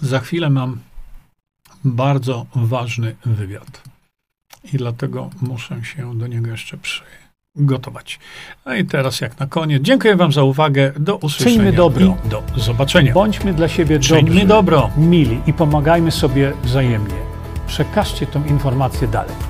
Za chwilę mam bardzo ważny wywiad. I dlatego muszę się do niego jeszcze przygotować. No i teraz, jak na koniec, dziękuję Wam za uwagę. Do usłyszenia. Czyńmy dobro. I do zobaczenia. Bądźmy dla siebie Czyńmy dobrzy, dobro. mili i pomagajmy sobie wzajemnie. Przekażcie tę informację dalej.